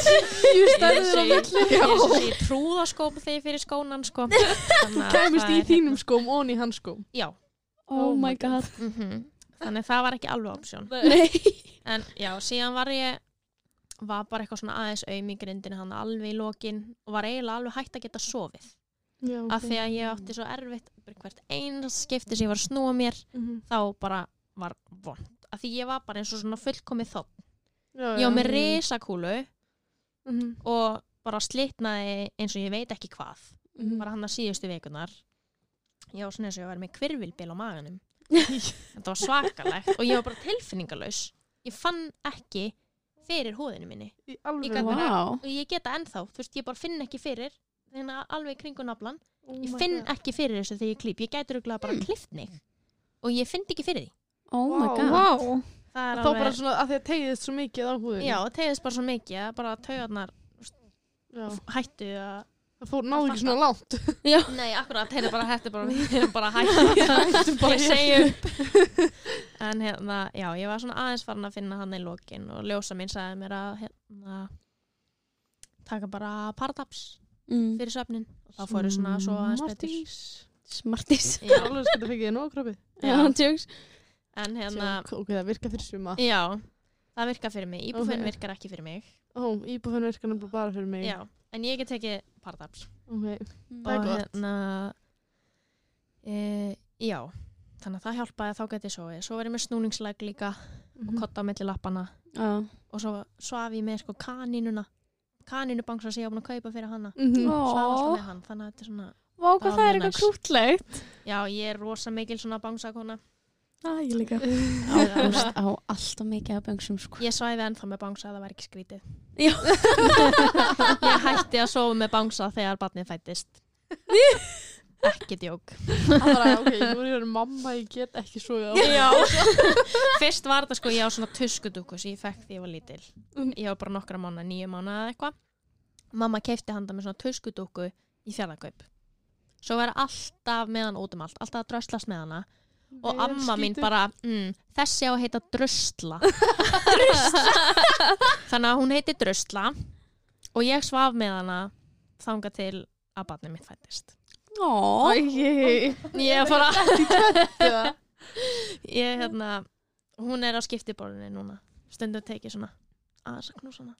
Jú, stærðir á milli. ég svo sé trúðaskóm þegar ég fyrir skónan sko Kæmist það í þínum skóm og í hans skóm. já, oh my god mhm þannig að það var ekki alveg option Nei. En já, síðan var ég var bara eitthvað svona aðeins aum í grindinu hann alveg í lokin og var eiginlega alveg hægt að geta sofið. Já, af því að ég átti svo erfitt hvert eins skipti sem ég var að snúa mér Mhm. þá bara var vond af því ég var bara eins og svona fullkomið Já, ég var með risakúlu Mhm. og bara slitnaði eins og ég veit ekki hvað Mhm. bara hann að síðustu vikunar ég var svona eins og ég var með kvirvilbil á maganum. Þetta var svakalegt og ég var bara tilfinningalös ég fann ekki fyrir húðinu minni Í Ég wow. og ég geta ennþá, þú veist, ég bara finn ekki fyrir þannig að alveg í kringum naflan Oh ég finn God. ekki fyrir þessu þegar ég klýp ég gæti rúglega bara klift mig og ég finn ekki fyrir því oh my Wow. það er bara svona að því að tegðist svo mikið á húðinu. já, það tegðist bara svo mikið að bara taugarnar Já. hættu að Það fór náðu ekki svona langt. nei, akkurat, þeir eru bara hættu bara, við erum bara bara ég hér. segi upp en hérna, já, ég var svona aðeins farin að finna hann í lokin og ljósa mín sagði mér að hérna taka bara parataps mm. fyrir söfnin og þá fóru svona svo aðeins betur Martís. smartis Já. Alveg skilta fengið þér nóg krabbi. já, tjóks en hérna, Ok, það virka fyrir suma. já það virkar fyrir mig, íbúfinn Ok. virkar ekki fyrir mig Ó, íbúfinn virkar nefnilega bara fyrir mig. já, en ég get tekið parataps Ok. Mm. Það er og hérna e, já þannig að það hjálpaði að þá geti ég sofið svo var ég með snúningslæk líka og Mhm. kotta á milli lappana Já. og svo svaf ég með sko kanínuna kanínubangsa sem ég var búin að kaupa fyrir hana Mhm. Ó. svaf alltaf með hann, þannig að þetta er svona Vá, hvað það er eitthvað krútlegt já, ég er rosa mikil svona bangsakona ah, Ég líka. Ágúst á alltaf mikið af böngsum sko. ég svæði ennþá með bangsa að það var ekki skrítið Já. ég hætti að sofa með bangsa þegar barnið fættist ekki djók Það var ok, nú er ég verið mamma, ég get ekki svo á. Já Fyrst var þetta sko ég á svona tuskudúku sem ég fekk því ég var lítil Mm. Ég var bara nokkra mánu, nýju mánu eða eitthvað Mamma keipti handa með svona tuskudúku í fjallakaup Svo verið alltaf með hann út um allt Alltaf að dröslast með hana Og amma mín bara mm, Þessi á að heita drösla Þannig að hún heiti drösla Og ég svaf með hana Þanga til að barnið mitt fættist Ó. Ég er bara ég hérna hún er á skiptiborðinni núna. Stundum tekið svona aðeins að knúsa hana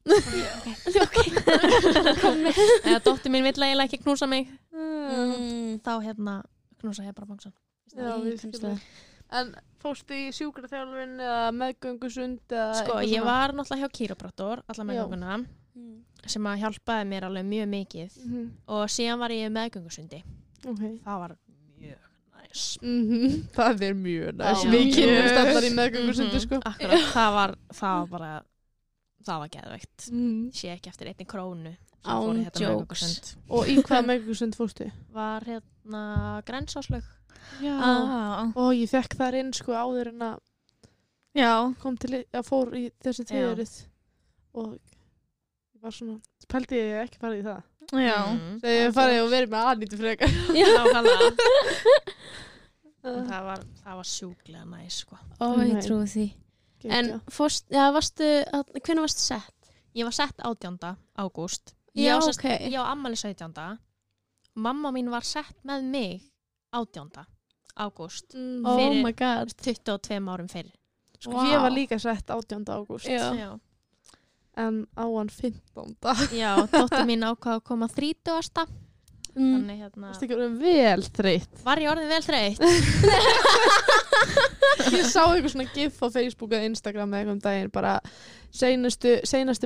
eða dóttir mín vill eiginlega ekki knúsa mig. Mm. þá hérna knúsa ég bara skilum. En fórstu í sjúkraþjálfin eða meðgöngusund eða sko ég svona? var náttúrulega hjá kýróprattor alla meðgönguna Mm. sem að hjálpaði mér alveg mjög mikið Mhm. og síðan var ég meðgöngusundi Ok. það var mjög næs Mhm. Það er mjög næst. Við kynum Mjög. allar í meðgöngusundi, Mhm, sko. akkurat, það var, það var bara það var geðveikt Mhm. sé ekki eftir einni krónu Án jokes. Og í hvaða meðgöngusund fórstu? var hérna grensáslög Já. Ah. Og ég fekk þar inn, sko, áður en að Já. kom til, að fór í þessi Já. tíðurinn. Og ég var svona, pældi ég ekki farið í það. Já. mm. Þegar ég farið og verið með aðnýtti frekar. nákvæmlega það var, það var sjúklega næs sko. Ó, ég trúi því En fórst, já, varstu, hvernig varstu sett? ég var sett 18. ágúst Já, ég, á ok. ammali 17. mamma mín var sett með mig 18. ágúst Mm. Oh Fyrir- my god 22 árum fyrr Sko, Vá. ég var líka sett 18. ágúst. En á hann 15. já dóttir mín ákvað að koma 30. mm. þannig hérna var ég orðin vel þreytt Ég sá eitthvað svona gif á Facebook eða Instagram eða eitthvað um daginn bara seinastu,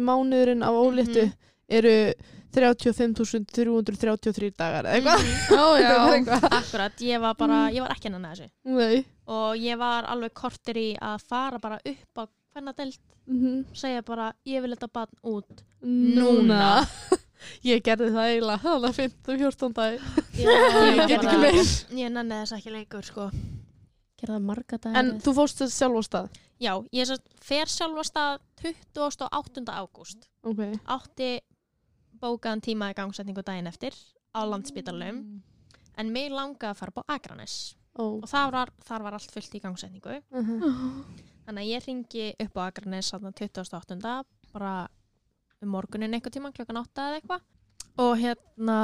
mánuðurinn af óléttu Mhm. eru 35.333 dagar eða eitthvað. Eitthvað. akkurat, ég var bara ég var ekki hennan að þessu Nei. og ég var alveg kortir í að fara bara upp á hvenna deilt Mhm. segja bara, ég vil þetta barn út Núna. Ég gerði það eiginlega þannig að 15, 14 dag. ég Ég get ekki meir. ég nenni þess ekki leikur sko Gerða marga dagar En þú fórst þetta sjálf á stað Já, ég fer sjálf á stað 28. ágúst Ok átti bókaðan tíma í gangsetningu daginn eftir á landsbytarlum en mig langaði að fara på Akranes Ó. Og þar var, þar var allt fullt í gangsetningu. Uh -huh. þannig að ég ringi upp á Akranes þarna 28. bara um morgunin einhver tíma klokkan 8 eða eitthvað. Og hérna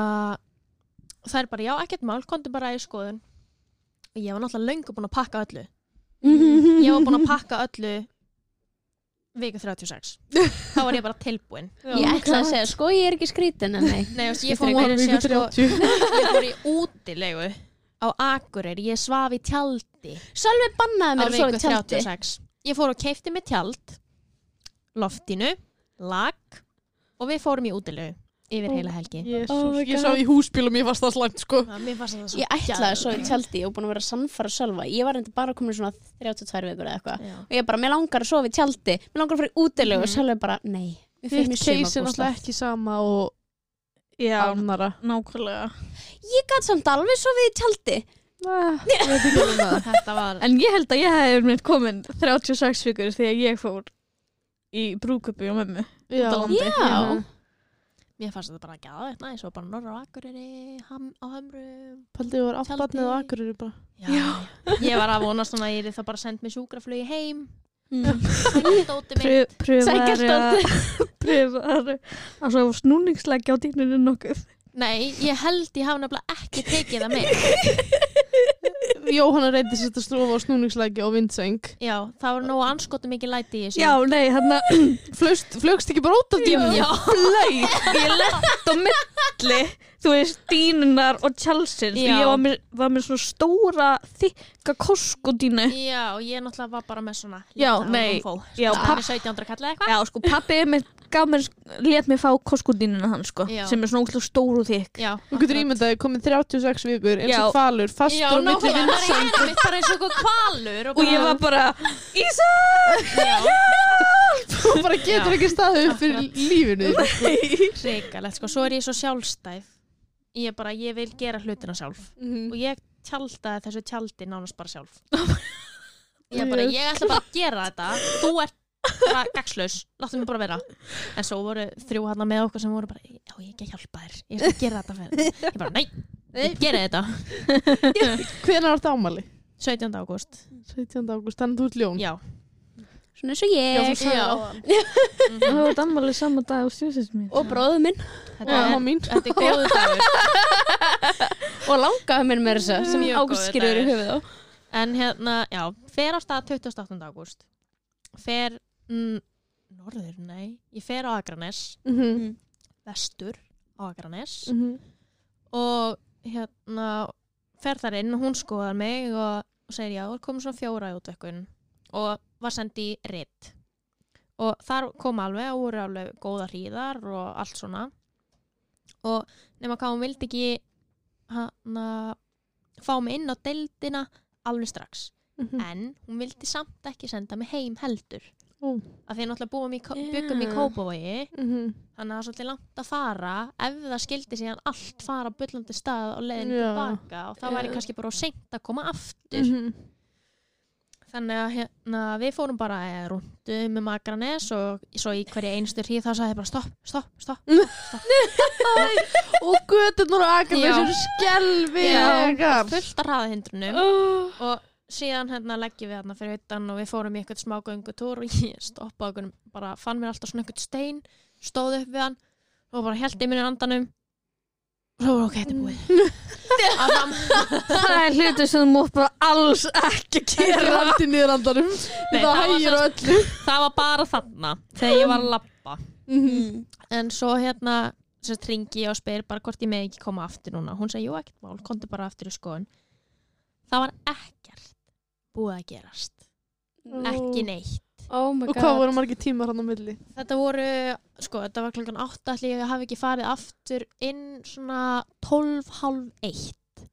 það er bara já ekkert mál, komdu bara í skoðun. Og ég var náttúrulega löngu búin að pakka öllu. Ég var búin að pakka öllu viku 36 þá var ég bara tilbúin. Ég ætla að segja, sko ég er ekki skrítin en nei. Nei, veist, ég fór meira að segja, sko, 30 ég fór í útilegu á Akureyri, ég svaf í tjaldi. Sölvi bannaði mér að sofa í tjaldi. 36 ég fór og keifti mig tjald loftinu, lag og við fórum í útilegu yfir heila helgi. Jésús, Oh ég sá í húsbílum, ég var það slæmt sko. Já, mér fannst það svo Ég ætlaði að sofa í tjaldi og búin að vera að sannfara Sölva Ég var enda bara komin í svona 32 vikur eða eitthvað. Og ég bara, mér langar að sofa í tjaldi. Mér langar að fara í útilegu og Mhm. Sölvi bara, nei Þitt case er náttúrulega ekki sama og Já, annara nákvæmlega. Ég gæti samt alveg sofið í tjaldi. Ég veit ekki um það. Þetta var En ég held að ég hef mynd komin 36 vikur þegar ég fór í brúkupi og mömmu. Já. Já. mér fannst þetta bara ekki aðeins næ, svo bara norra á Akureyri ham, á Hömrum Paldið var Tjaldi. barnið á Akureyri bara Já. ég var að vonast svona að ég er þá bara send með sjúkraflugi heim Mm. Dóti mitt að pröfar að svo snúningsleggja á dýnunum nokkuð. Nei, ég held ég hafa nefnilega ekki tekið það með Jóhanna reyndi sér að strófa á snúningslæki og vindseng Já, það var nógu anskotu mikið læti í þessu Já, nei, hann að Flögst, flögst ekki bara út af dínu Já. flög, ég lett á milli, þú veist, dýnunar og tjálsins. Já. Ég var með, var með svona stóra, þykka koskudínu. Já, ég náttúrulega var bara með svona Já, nei. Já, Það papp, er 1700 kalla eitthvað já, sko, pappi mér, gaf mér, let mér fá koskudínuna hann, sko, Já. sem er svona ógæslega stór og þykk. Já, Þú getur ímyndaði komið 36 vikur eins Já. og kvalur, Já, fastur á milli nákvæmlega, það er vindseng hérna mitt bara eins og eitthvað kvalur Og ég var bara, Ísa! Já, og bara getur Já. ekki staðið upp fyrir lífinu þínu. hrikalegt sko, svo er ég svo sjálfstæð Ég er bara, ég vil gera hlutina sjálf Mhm. Og ég tjaldaði þessu tjaldi nánast bara sjálf Ég er bara, ég ætla bara að gera þetta Þú ert bara gagslaus, láttu mig bara vera En svo voru þrjú hann með okkur sem voru bara Já, ég ekki að hjálpa þér, ég skal gera þetta fyrir þér." Ég bara, nei, ég gera þetta Hvenær var þetta ámali? 17. ágúst 17. ágúst, þannig að þú ert ljón Já, Svona eins og Já, ég. Og það var dammalið sama dag á stjóðsins mín. og bróðu minn þetta Og er, er góðu dagur og langaði mér með þess sem áskilur í höfuð á En hérna, já, fer á stað 28. ágúst Fer mm, Norður, nei. Ég fer á Akranes, Mhm, vestur á Akranes. Mhm. og hérna fer þar inn, hún skoðar mig og, og segir já, komum svona fjóra í útvökkun og var sendi í ritt og þar kom alveg og voru alveg góða hríðar og allt svona. Og nema hvað hún vildi ekki hana, fá mig inn á deildina alveg strax. Mhm. en hún vildi samt ekki senda mig heim heldur Ó. að því að náttúrulega búum í, byggum í. Kópavogi Mhm. þannig að það er svolítið langt að fara ef það skildi síðan allt fara á bullandi stað og leiðin Já. tilbaka og það væri Já. kannski bara of seint að koma aftur Mhm. þannig að hérna, við fórum bara eh, rúndu með Magranes og svo í hverju einstu hríð þá sagði ég bara stopp, stopp, stopp Og göturnar á Akranes Já. eru skelvilegar fullt af hraðahindrunum og síðan hérna leggjum við hérna fyrir utan og við fórum í eitthvað smá göngutúr og ég stoppaði okkur bara fann mér alltaf svona eitthvað stein stóð upp við hann og bara held í minni andanum. Og svo var ok, þetta er búið. Það er hlutur sem þú mútt bara alls ekki gera. haldi niður andanum. Nei, Það það var sem- það var bara þarna þegar ég var að lappa Mhm. en svo hérna sem ringi ég og spyr bara hvort ég með ekki koma aftur núna. Hún segi, jú, ekkert mál, komdu bara aftur í skoðun. Það var ekkert búið að gerast. Ekki neitt. Oh my Og god hvað voru margir tímar hann á milli? þetta voru, sko, þetta var klokkan 8 allir ég hafi ekki farið aftur inn svona 12, halv 1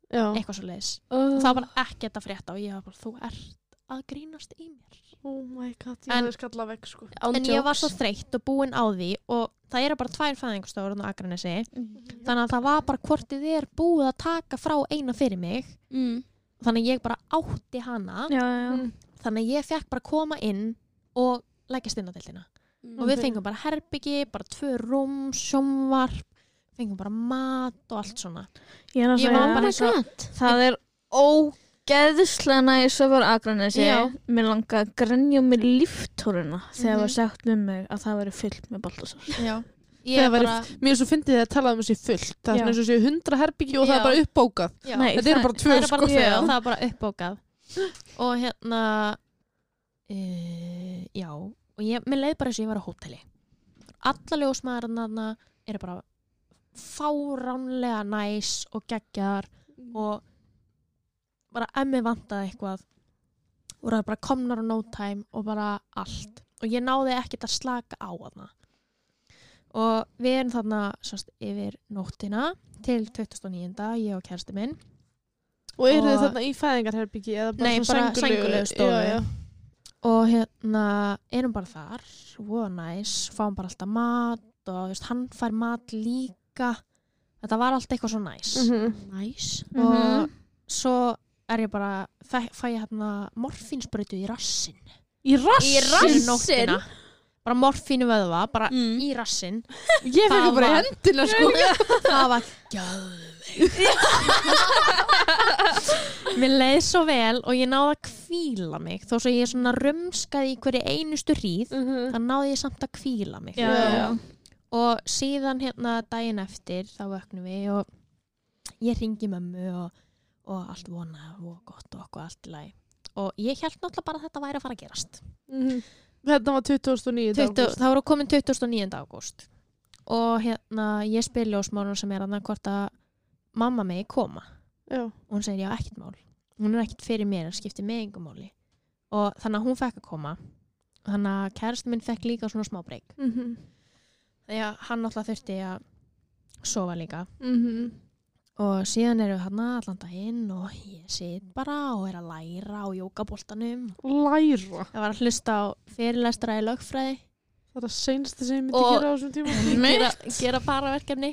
Já. eitthvað svo leiðis oh. það var ekkert að frétta og ég var bara, þú ert að grínast í mér. Oh my god, ég En- hefði skallað vekk sko. En ég var svo þreytt og búin á því og það eru bara tvær fæðingstofur á Akranesi. Þannig að það var bara hvort þið er búið að taka frá eina fyrir mig mm. Þannig að ég bara átti hana já, já. Mm. þannig að ég fekk bara koma inn og leggjast inn á deildina og við fengum bara herbyggi, bara tvö rúm, sjómvarp fengum bara mat og allt svona Ég er að Ég segja, var bara eins og það er ógeðslega næs að vera aðgrænesi. Já. Mér langar að grænja með líftóruna þegar Mhm. var sagt um mig að það veri fyllt með Baltasar. Já. Það bara, Mér er svo fyndið þegar að tala um þessi fullt. Það er svona eins og séu hundra herbyggi og það Já. er bara uppbókað. Þetta eru bara það tvö er bara sko. það er bara uppbókað. Og hérna uh, já. Og ég, mér leið bara eins og ég var á hóteli. Alla ljósmaðurna eru bara fáránlega næs og geggjar og bara emmi vantaði eitthvað og það er bara komnar á no time og bara allt. Og ég náði ekkert að slaka á þarna og við erum þarna sást, yfir nóttina til 2009. ég og kærasti minn. Og eru þið þarna í fæðingarherbyggi eða bara Nei, svona sængulegu stofu. Og hérna erum bara þar. Voða næs, fáum bara alltaf mat og veist, hann fær mat líka. Þetta var allt eitthvað svo næs. Mhm. Næs. Og svo er ég bara fæ, fæ ég hérna morfínsbreytu í rassin Í rass Í Rassin? nóttina bara morfínu vöðva, bara Mm. í rassin Ég fekk bara var- hendina sko. Það var mér leið svo vel og ég náði að kvíla mig. Þó svo ég svona rumskaði í hverju einustu hríð Mhm. þá náði ég samt að kvíla mig. Já, já, og síðan hérna daginn eftir þá vöknum við og ég ringi mömmu og, og allt vona og gott og okkur allt í lagi. Og ég held náttúrulega bara að þetta væri að fara að gerast. Mhm. Þetta var 2009 20, ágúst. það voru komin 29. ágúst og hérna ég spil ljósmálun sem er annað hvort að mamma megi koma Já. og hún segir já ekkert mál hún er ekkert fyrir mér, það skiptir mig engum máli og þannig að hún fekk að koma þannig að kærasti minn fekk líka svona smá breyk Mhm. því að hann alltaf þurfti að sofa líka Mhm. Og síðan erum við hann allan daginn og ég sit bara og er að læra á jókaboltanum. Læra? Ég var að hlusta á fyrirlestra í lögfræði. Það er það seinsta sem ég myndi Og- gera á þessum tíma. gera, gera bara verkefni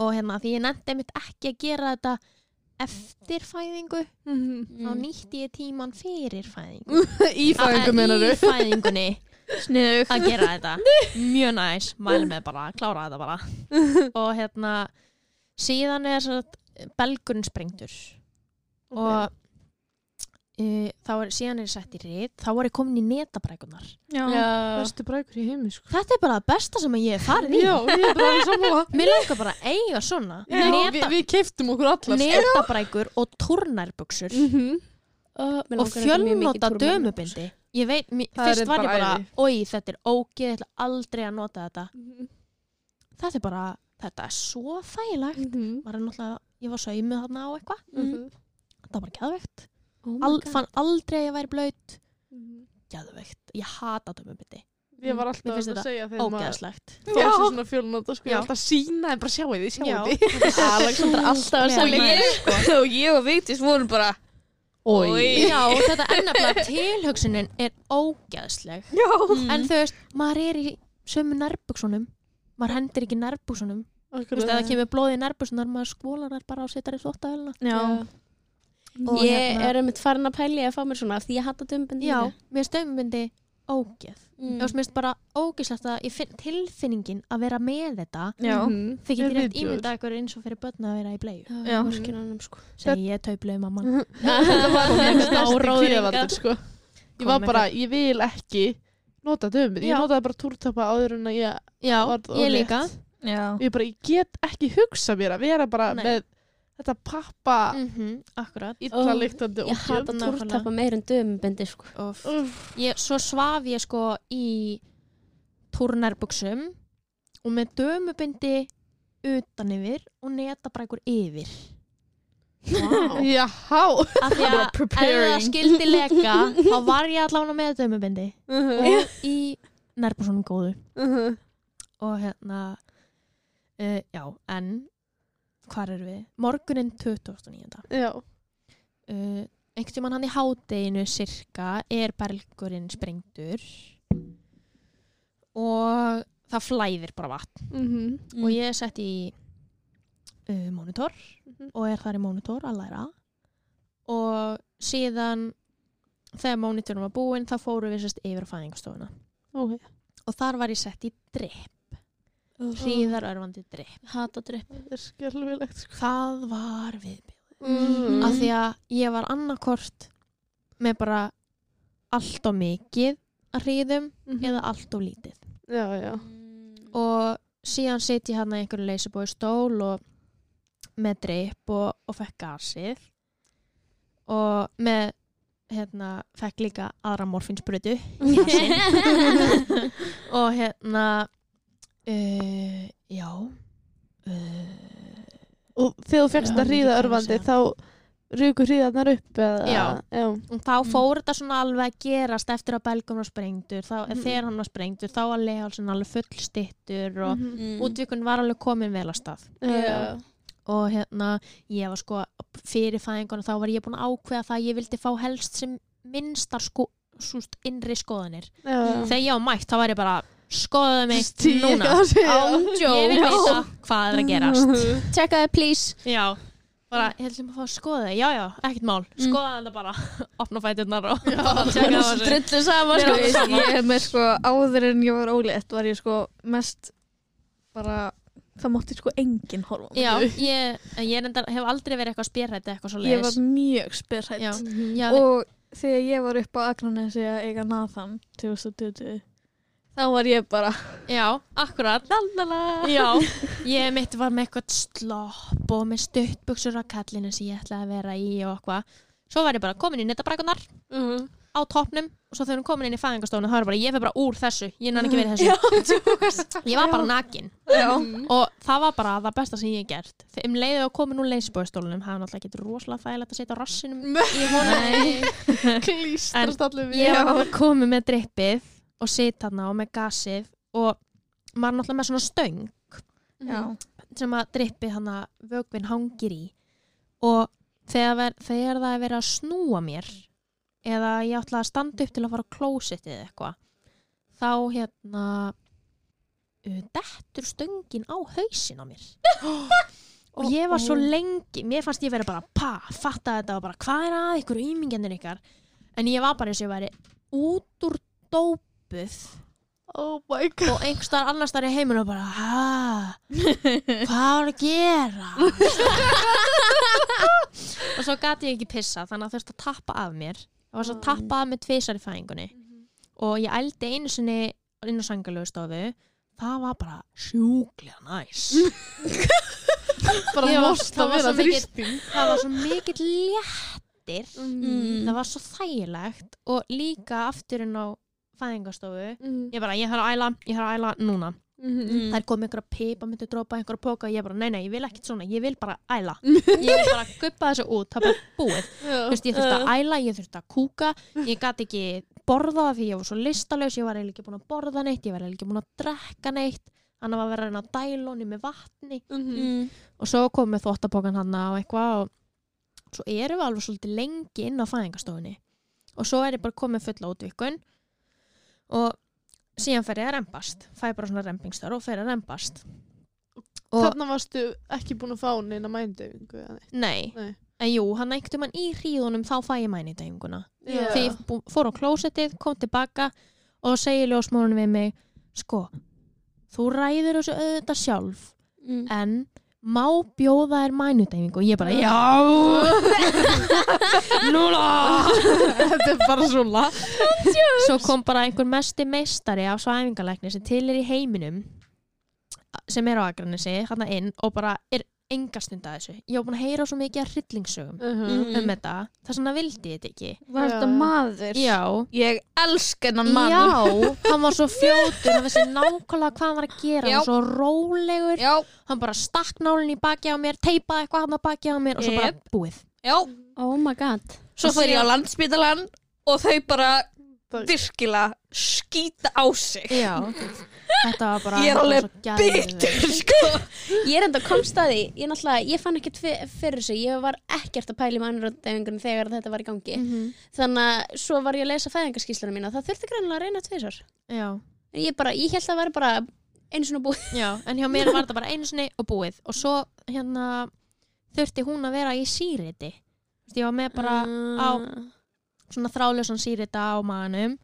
og hérna því ég nefndi mitt ekki að gera þetta eftir fæðingu Mhm. þá nýtti ég tíman fyrir fæðingu. Í fæðingu menar í fæðingunni. Sniðug. að gera þetta. Mjög næs, mæli með bara klára þetta bara. Og hérna síðan er svo belgurinn sprengtur og uh, þá er síðan er ég sett í rið þá var ég komin í netabrækunar Já. Bestu brækur í heimi sko. Þetta er bara það besta sem ég hef farið í. Já, ég er mér langar bara að eiga svona Já, við, Neta, við keiftum okkur allar. netabrækur og turnærbuksur Mhm. og fjölnota dömubindi. Ég veit, mér, er fyrst var ég bara oi, þetta er ógeð, ég ætla aldrei að nota þetta. Mhm. þetta er bara, þetta er svo þægilegt. Mhm. var náttúrulega, ég var saumið þarna á eitthvað. Mhm. þetta var bara geðveikt. Oh Al, fann aldrei að ég væri blöyt Mhm. geðveikt, ég hata dömubindi Ég var Mér alltaf að þetta segja þegar maður fjölnóta sko, ég var alltaf að sína en bara sjáu Já. sjáu þið Alexandra alltaf að segja Ég- Og ég og Vigdís vorum bara Oi. já, og þetta ennabla tilhugsunin er ógeðsleg. Já. en þú veist, maður er í sömu nærbuksunum maður hendir ekki nærbuksunum þú veist, ef það kemur blóð í nærbuksunar maður skólar þær bara og setur í. Og Ég hérna- er einmitt farin að pæli að fá mér svona af því ég hata dömbindi já, mér stömmyndi ógeð mm. Ég veist, mér finnst bara ógeðslegt að ég finn tilfinningin að vera með þetta. Mhm. þið getur Ég rétt ímyndað ykkur eins og fyrir börn að vera í. Orkinanum, sko. segi ég taupluði mamman Þetta var kvíðavaldur ykkar. sko. Ég var bara, ég vil ekki nota dömið, ég Já. notaði bara túrtappa áður en að ég já, Var ég ólétt. líka Já. ég bara, ég get ekki hugsa mér að vera bara Nei. með þetta pappa mm akkurat illa Ó, lyktandi Ég hata nákvæmlega. túrtappa meir en dömbindi sko. Úff. Úff. ég, svo svaf ég sko í turnærbuksum og með dömubindi utan yfir og netabrækur yfir wow. Já, af því að ef það preparing. skildi leka þá var ég allavega með dömubindi og í nærbúsunum góðu. Og hérna uh, já, en hvar erum við? morgunin 2009 Já, uh, einhvern tímann hann í hádeginu cirka er belgurinn sprengtur og það flæðir bara vatn. Mhm og ég er sett í uh, monitor Mhm. og er þar í monitor að læra og síðan þegar mónitorinn var búinn þá fóru við sérst yfir á fæðingastofuna Ok. og þar var ég sett í dripp hríðar örfandi dripp Hata dripp Það er skelvilegt sko. það var við Mm. af því að ég var annarkort með bara allt og mikið að hríðum Mhm. eða allt og lítið Já, já. og síðan sitt ég hann að einhverju leysibói stól og með dreip og, og fekk gasið og með hérna, fekk líka aðra morfinsbrutu og hérna uh, já uh, Og þegar þú fegst að örvandi hvað þá ruku hríðarnar upp eða? Já. já. og þá fór þetta svona alveg að gerast eftir að belgun var sprengtur þá, Mhm. þegar hann var sprengtur þá var legalsin alveg fullstittur og Mhm. Mm. útvikun var alveg komin vel að stað Já, já. Og hérna ég var sko fyrir fæðingun þá var ég búin að ákveða það að ég vildi fá helst sem minnstar sko, innri skoðanir. Já, þegar ég á mætt þá var ég bara skoðaðu mig Stíga núna. já. ég vil veita hvað er að gerast. Checkaði please. Já, bara ég ætlum að fá að skoða já já, ekkert mál, skoða þetta bara. Opna fæturnar og Drullu saman Sko, ég, er með sko áður en ég var ólétt var ég sko mest bara það mátti sko enginn horfa já, ég, ég reyndar, hef aldrei verið eitthvað spjærrætt eitthvað svo ég var leiðis mjög spyrrætt og þegar ég var upp á Akranesi að eiga Nathan 2020 þá var ég bara já, akkurat. Já, ég mitt var með eitthvað slopp og með stuttbuxur á kallinu sem ég ætlaði að vera í og eitthvað. Svo var ég bara komin í nettabrækunar Mhm. Á toppnum og svo þegar hún komin inn í fæðingastofuna þá var ég bara, ég fyrir bara úr þessu, ég nann ekki verið þessu. ég var bara nakin og það var bara það besta sem ég hef gert. Þegar um leiðið að komin úr leysbóðstólunum, það er náttúrulega getur rosalega þægilegt að setja á rassinum í honum. Klístrast allir við. Ég var komin með drippið og sitt þarna og með gasið og maður er náttúrulega með svona stöng Já. sem að drippið hann að vögvin hangir í og þegar, þegar það er verið að snúa mér eða ég ætla að standa upp til að fara á klósettið eða eitthvað þá hérna dettur stöngin á hausin á mér. Og ég var svo lengi mér fannst ég verið bara pa, fatta þetta og bara hvað er að ykkur ímingjarnir ykkar? En ég var bara eins og ég væri út úr dópuð Oh og einhverstaðar annars þar í heiminu og bara hvað var að gera? Og svo gati ég ekki pissa þannig að þurfti að tappa af mér var svo að tappa af mér tvisar í fæðingunni. Og ég ældi einu sinni inn á sangalögu stofu það var bara sjúklega næs. Bara most að vera mikið- þrýsting. það var svo mikill léttir. Mm. það var svo þægilegt. Og líka aftur inn á fæðingastofu Mhm. ég bara, ég þarf að æla, ég þarf að æla núna Mhm. þær kom einhverja pipa, myndi drópa einhverja póka ég bara, nei, nei, ég vil ekkert svona, ég vil bara æla. Ég vil bara guppa þessu út, það er bara búið. Þú veist, ég þurfti að æla, ég þurfti að kúka ég gæti ekki borða því ég var svo listalaus, ég var eiginlega ekki búin að borða neitt ég var eiginlega ekki búin að drekka neitt. Hann var að vera að reyna honni með vatni. Mhm. Mm. og svo kom með þvóttapókan hann og eitthvað og svo erum við alveg svolítið lengi inn á fæðingastofunni og svo er ég bara komið fulla útvikun og síðan fer ég að rempast fæ bara svona rempingstar og fer að rempast og Þarna varstu ekki búin að fá neina mændeyfingu. nei, Nei. en jú, hann einhvern mann í hríðunum þá fæ ég mænidæfinguna Já. því ég fór á klósettið, kom tilbaka og segir ljósmórun við mig sko, þú ræður þessu auðvitað sjálf Mm. en má bjóða þér mænudæfingu og ég bara, já. Núna. Þetta er bara svona. svo kom bara einhver mesti meistari á svæfingalækni sem til er í heiminum sem er á Akranesi hann inn og bara er enga stund að þessu ég var búin að heyra svo mikið af hryllingsögum Mhm. um þetta, þess vegna vildi ég þetta ekki Var þetta maður? já, Ég elska hennan mann. já hann var svo fljótur, hann vissi nákvæmlega hvað hann var að gera, Já. hann var svo rólegur Já. hann bara stakk nálinn í baki á mér teipaði eitthvað hann á baki á mér og svo bara búið Já. Oh my god Svo fyrir ég á landspítalan og þau bara Það- virkilega skýta á sig. já, þetta var bara Ég er alveg. Bitur, sko. Ég er enda komst að því, ég náttúrulega, ég fann ekkert fyr- fyrir þessu, ég var ekkert að pæla í mannröndafingunum þegar þetta var í gangi. Mhm. Þannig að svo var ég að lesa fæðingarskísluna mína, það þurfti greinlega að reyna tvisar. já En ég bara, ég held að það væri bara einu svona búið. Já, en hjá mér var þetta bara sinni og búið og svo hérna þurfti hún að vera í síriti ég var með bara á svona þrálusan sírita á maðanum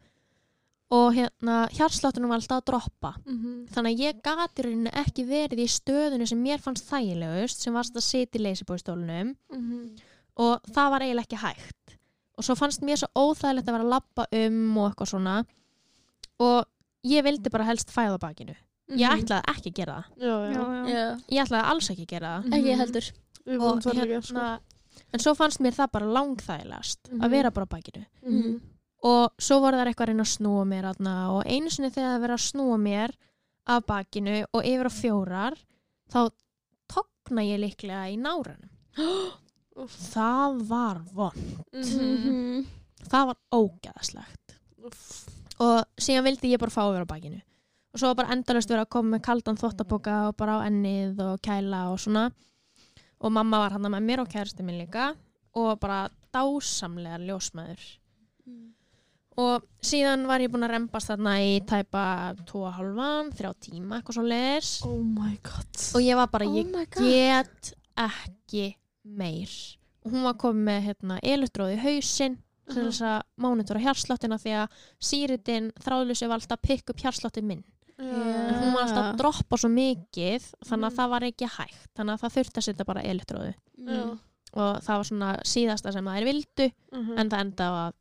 og hérna hjarsláttunum var alltaf að droppa Mhm. þannig að ég gati rauninni ekki verið í stöðunni sem mér fannst þægilegust sem varst að sitja í leysibóistólunum Mhm. og það var eiginlega ekki hægt og svo fannst mér svo óþægilegt að vera að lappa um og eitthvað svona og ég vildi bara helst fæða bakinu ég Mhm. ætlaði ekki að gera það Já, já. já. Ég ætlaði alls ekki að gera það ekki heldur og sko. hérna en svo fannst mér það bara langþægilegast Mhm. að vera bara bakinu Mhm. Og svo voru það eitthvað að reyna að snúa mér aðna, og einu sinni þegar það verið að snúa mér af bakinu og yfir á fjórar þá togna ég líklega í náranum. Úff. það var von Mhm. það var ógæðaslegt og síðan vildi ég bara fá vera á bakinu. Og svo var bara endalust verið að koma með kaldan þvottapoka og bara á ennið og kæla og svona. Og mamma var hann með mér og kærasti minn líka. Og bara dásamlega ljósmaður og síðan var ég búin að rempast þarna í tæpa 2,5, 3 tíma eitthvað svo leis Oh og ég var bara, Oh ég get ekki meir. Og hún var komið með hérna, elutróði hausinn til þess að mónitora hjarsláttina því að síritinn þráðlusi var alltaf að pikka upp hjarsláttin minn. En hún var alltaf að droppa svo mikið þannig að Mhm. það var ekki hægt. Þannig að það þurfti að setja bara elutróði Já. og það var svona síðasta sem þær vildu Mhm. en það enda að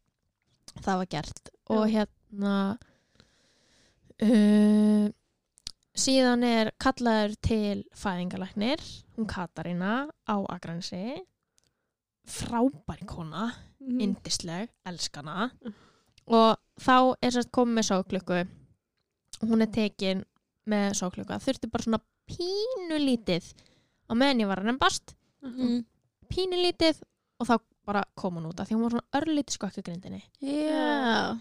það var gert. Og Já. hérna uh, síðan er kallaður til fæðingalæknir hún Katarína á Akransi frábær kona Mhm. indisleg, elskana. Og þá er sérst komið með sóklukku hún er tekin með sóklukku það þurfti bara svona pínu lítið á meðan ég var að nefnbast Mm. pínu lítið og þá bara kom hún út af því hún var svona örlítið skokka grindinni. Já.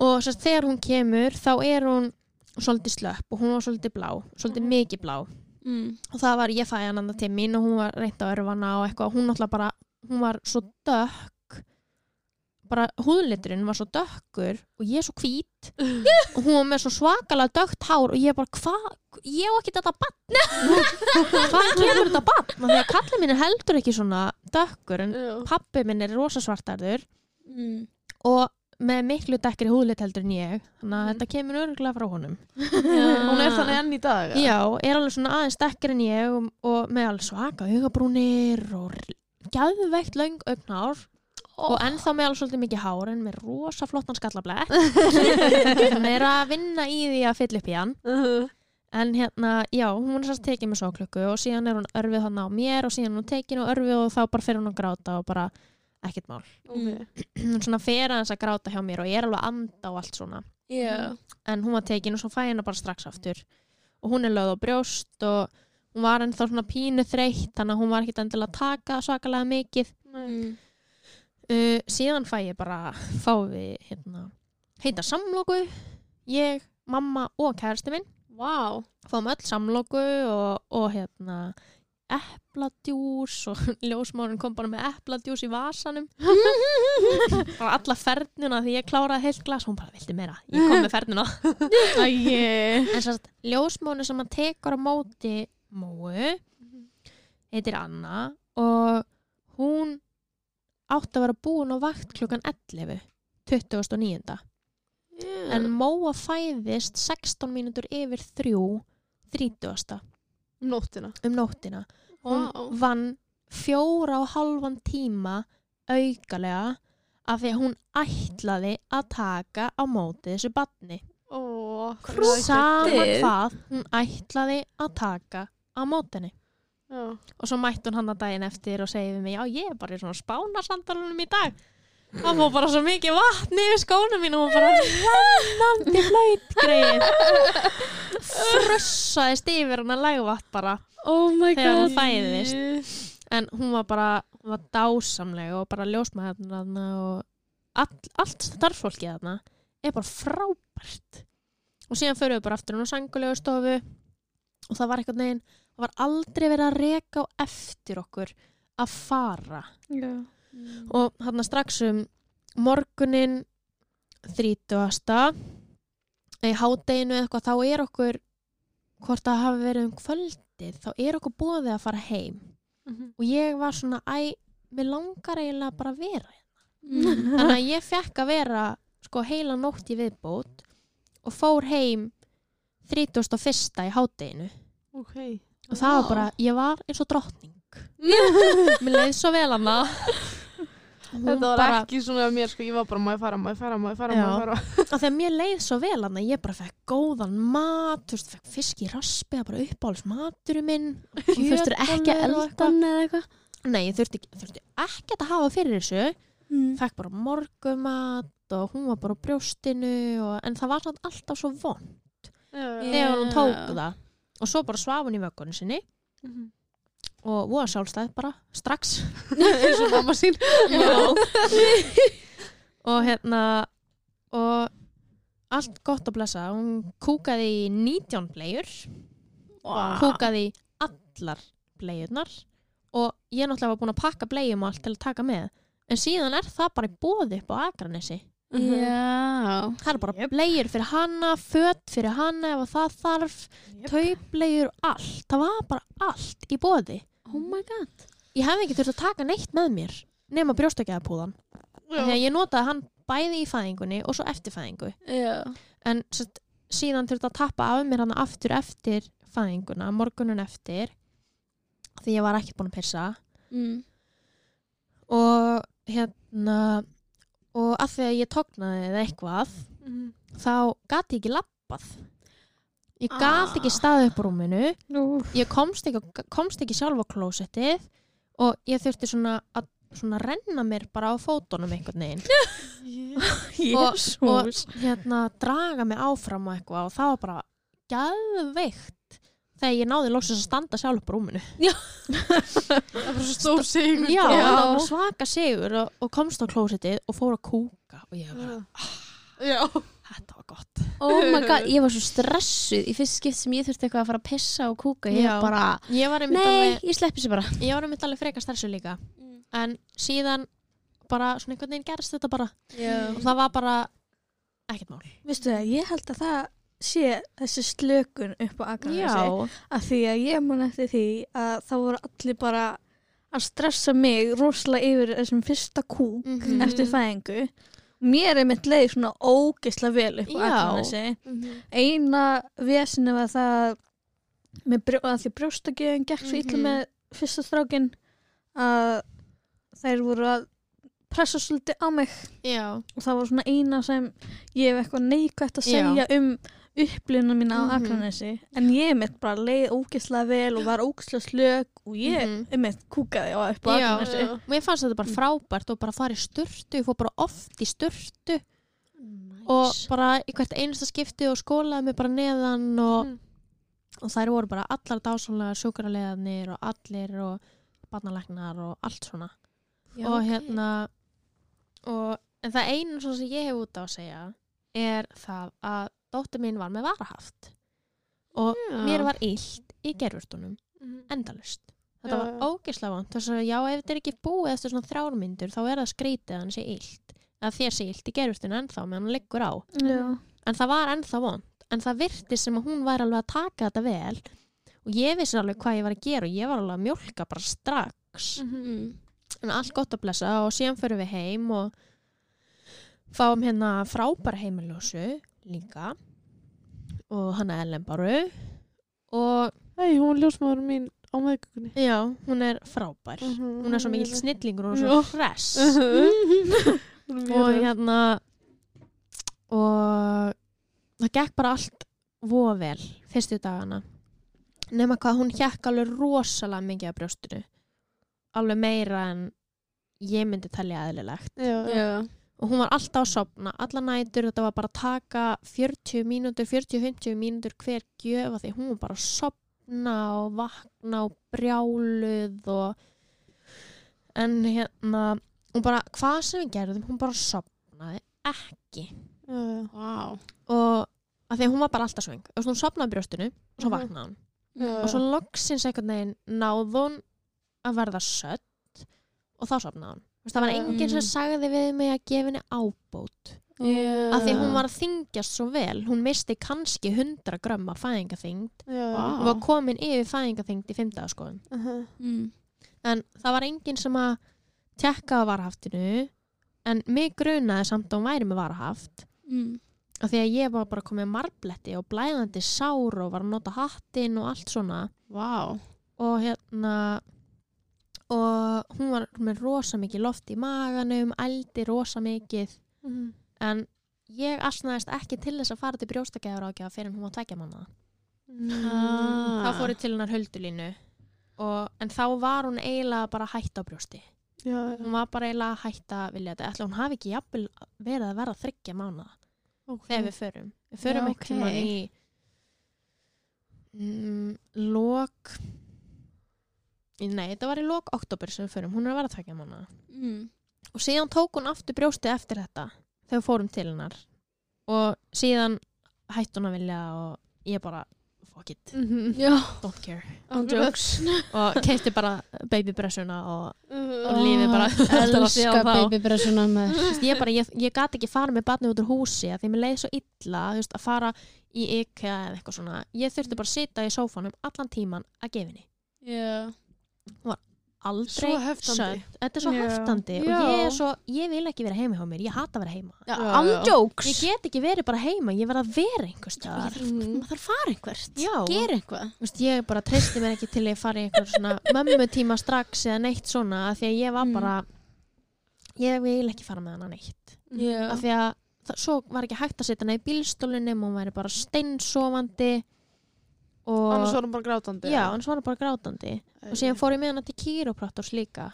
Og sérst þegar hún kemur þá er hún svolítið slöpp og hún var svolítið blá svolítið Mhm. mikið blá. Mm. og það var ég fæði hann annað til mín og hún var reynt á örfana og eitthvað. Hún bara, hún var svo dökk bara húðliturinn var svo dökkur og ég er svo hvít og hún var með svo svakalega dökkt hár og ég bara, hvað, ég á ekki þetta bann hvað kemur þetta bann því að kallið minn er heldur ekki svona dökkur en Já. pappi minn er rosa svartarður Mm. og með miklu dekkri húðlit heldur en ég þannig að Mhm. þetta kemur örgulega frá honum Hún er þannig enn í dag eða? Já, er alveg svona aðeins dekkar en ég og, og með alveg svaka augabrúnir og gæðveikt löng augnár og ennþá með alveg svolítið mikið hár en með rosa flottan skallablett. Hann er að vinna í því að fylla upp í hann. Mhm. en hérna, já, hún er sérst tekið með sóklöku og síðan er hún örfið hann á mér og síðan er hún tekin og örfið og þá bara fer hún að gráta og bara ekkert mál. Ok. hún svona fer aðeins að gráta hjá mér og ég er alveg að anda og allt svona. Já. En hún var tekin og svo fæ ég hana bara strax aftur. Og hún er lögð á brjóst og hún var ennþá svona pínu þreytt þannig að hún var ekkit endilega að taka svakalega mikið. Mm. Uh, síðan fæ ég bara fá við hérna, heita samloku. Ég, mamma og kærasti minn. Vá. Fáum öll samloku og, og hérna epladjús og ljósmórun kom bara með epladjús í vasanum. Bara alla fernuna því ég kláraði heilt glas. Hún bara vildi meira, ég kom með fernuna. Æi. en sérst ljósmónu sem hann tekur á móti móu heitir Anna og hún átti að vera búin á vakt klukkan 11 29. en móa fæðist 16 mínútur yfir 3 30. Nóttina um nóttina hún Vá. vann fjóra og halvan tíma aukalega af því að hún ætlaði að taka á móti þessu badni Ó, sama Krúttið. hvað hún ætlaði að taka á mótinni Já. og svo mætti hún hann að daginn eftir og segi við mig, já ég er bara í svona spánasandalunum í dag það fór bara svo mikið vatni yfir skónum mín og hún bara hennandi flöyt greið frössaðist yfir hann að lægvatt bara Oh my Þegar hún fæðist. en hún var bara hún var dásamleg og bara ljósmaður þarna og all, allt starffólkið þarna er bara frábært og síðan förum við bara aftur hún á sangulegu stofu og það var eitthvað neginn það var aldrei verið að reka á eftir okkur að fara Já. og þarna strax um morgunin 30. í hádeginu eða eitthvað þá er okkur hvort það hafi verið um kvöldið þá er okkur bóðið að fara heim Mhm. og ég var svona æ, mér langar eiginlega bara að vera hérna þannig að ég fekk að vera sko heila nótt í viðbót og fór heim 31. í hátteginu ok og það var bara, ég var eins og drottning. Mér leiði svo vel hana. Þetta var bara, ekki svona að mér sko, ég var bara má ég fara, má ég fara, má ég fara, má ég fara? Og þegar mér leið svo vel hana. Ég bara fekk góðan mat þú veist, fekk fisk í raspi, bara uppáhalds maturinn minn. Og þurftur ekki að elda. eða eitthvað? Nei, ég þurfti, þurfti ekki að hafa fyrir þessu. Mm. fekk bara morgumat og hún var bara á brjóstinu og, en það var samt alltaf svo vond þegar hún tók það og svo bara svaf hún í vöggunni sinni. Mm -hmm og voða sjálfstæð bara, strax. Eins og mamma sín. Og hérna og allt gott að blessa hún kúkaði í 19 blegjur wow. kúkaði í allar blegjurnar og ég náttúrulega var búin að pakka blegjum allt til að taka með. En síðan er það bara í bóði upp á Akranessi Mm -hmm. það er bara yep. blegjur fyrir hanna fött fyrir hanna ef það þarf yep. taublegjur, allt það var bara allt í bóði oh my god ég hef ekki þurft að taka neitt með mér nema brjóstakjæðapúðan þegar ég notaði hann bæði í fæðingunni og svo eftir fæðingu Já. en sett, síðan þurft að tappa af mér hann aftur eftir fæðinguna morgunun eftir því ég var ekki búin að pissa mm. og hérna og að því að ég tóknaði eða eitthvað mm. þá gati ég ekki lappað ég gati ekki staðið upp á rúminu. Nú. ég komst ekki, komst ekki sjálf á klósettið og ég þurfti svona að svona renna mér bara á fótunum einhvern veginn. Og, og hérna draga mig áfram og eitthvað og það var bara gæðveikt þegar ég náði lóksins að standa sjálf upp á rúminu. Það var svo stór sigur. Já, það var svaka sigur og, og komst á klósettið og fór að kúka og ég var já. þetta var gott. Oh my god, ég var svo stressuð í fyrst skipt sem ég þurfti eitthvað að fara að pissa og kúka. Ég Já. bara, ég var einmitt nei, alveg, ég sleppi sér bara. Ég var einmitt alveg freka stressu líka. En síðan bara svona einhvern veginn gerst þetta bara. Og það var bara ekkert mál. Vistu það, ég held að það sé þessi slökun upp á Akranesi að því að ég man eftir því að það voru allir bara að stressa mig rosalega yfir þessum fyrsta kúk Mhm. eftir fæðingu. Mér er mitt leið svona ógeðslega vel upp á Já. Akranesi. Eina vesinu var það með brjó, að því brjóstakjöfum gekk svo illa Mhm. með fyrsta strákin að þær voru að pressa svolítið á mig. Já, og það var svona eina sem ég hef eitthvað neikvægt að segja um upplifuna mína á Mhm. Akranesi en ég mitt bara leið ógeðslega vel og var ógeðslega slög og ég Mhm. um mitt kúkaði á upp á já, Akranesi og ég fannst þetta bara frábært og bara fara í sturtu, ég fór bara oft í sturtu og bara í hvert einasta skipti og skólaði mig bara neðan og, Mm. og þær voru bara allar dásanlega sjúkraleðanir og allir og barnalæknar og allt svona Já, og ok. hérna og, en það einu sem ég hef út á að segja er það að dóttir mín var með varahaft. Og Já. mér var illt í gerfurtunum Mhm. endalust þetta Já, var ógislega vant þess að já ef þetta er ekki búið eftir svona þrjármyndur þá er það skrítið að hann sé illt. Að þér sé illt í gerfurtunum ennþá meðan hann liggur á. Já. en það var ennþá vond en það virti sem að hún væri alveg að taka þetta vel. Og ég vissi alveg hvað ég var að gera og ég var alveg að mjólka bara strax. Mm. en allt gott að blessa og síðan förum við heim og fáum hérna frábæra heimiljósu líka. Og hana Ellen Baru og Hei, hún er ljósmaður mín á meðgöngunni. Já, hún er frábær. Mhm. hún er svo mikill snillingur og hún er svo hress. Hún er mjög og hress. hérna og það gekk bara allt voða vel fyrstu dagana. Nema hvað hún hjekk alveg rosalega mikið af brjóstinu. Alveg meira en ég myndi telja eðlilegt. Já, já. Og hún var alltaf að sopna, alla nætur þetta var bara að taka 40 mínútur 40-50 mínútur hver gjöfa því hún var bara að sopna og vakna og brjáluð og en hérna hún bara, hvað sem við gerðum, hún bara sopnaði ekki Já, já. Vá. og að því að hún var bara alltaf svöng og hún sopnaði brjóstinu og svo Mhm. vaknaði hún Já, og svo loksins einhvern veginn náð hún að verða sött og þá sopnaði hún það var Já. enginn sem sagði við mig að gefa henni ábót Já. að því hún var að þingjast svo vel hún misti kannski 100 grömm af fæðingaþyngd Vá. og var komin yfir fæðingaþyngd í 50 skoðum uh-huh. mm. en það var enginn sem að tjekka á varahaftinu en mig grunaði samt að hún væri með varahaft mm. af því að ég var bara komið marbletti og blæðandi sár og var að nota hattinn og allt svona Vá og hérna og hún var með rosa mikið loft í maganum, ældi rosa mikið. Mhm. en ég asnaðist ekki til þess að fara til brjóstakæður ágjafa fyrir hún var tvekja manna Ah. þá fór ég til hennar höldulínu og, en þá var hún eiginlega bara hætt á brjósti. Já, hún var bara eiginlega hætt að vilja þetta. Ætla hún hafi ekki jafnvel verið að vera þryggja mánu þegar við förum. Við förum Já, ekki tíma ok. í mm, lok nei, þetta var í lok oktober sem við förum, hún er að vera tvekja mánu mm. og síðan tók hún aftur brjóstið eftir þetta þegar fórum til hennar. Og síðan hætti hún að vilja og ég bara fuck it, Mhm. Já, don't care. og kefti bara babybressuna og, og Ó, lífið bara að Elska babybressuna ég, bara, ég, ég gat ekki fara með barnið út úr húsi að því mér leiði svo illa veist, að fara í IKEA eða eitthvað svona. Ég þurfti bara að sita í sófanum allan tíman að gefa henni Já, aldrei södd. þetta er svo Já. heftandi og ég, er svo, ég vil ekki vera heima hjá mér ég hata að vera heima. Já. Jokes. Ég get ekki verið bara heima, ég verð að vera einhvers Ég staðar. þarf, maður þarf að fara einhvert. Gera eitthvað. Þú veist, ég bara treysti mér ekki til að ég fari í einhver svona mömmutíma strax eða neitt svona af því að ég var Mm. bara ég vil ekki fara með hana neitt. Já, af því að það, svo var ekki hægt að setja hana í bílstólunum og hún væri bara steinsofandi Annars var hún bara grátandi já, annars var hún bara grátandi. Og síðan fór ég með hana til kýrópraktors líka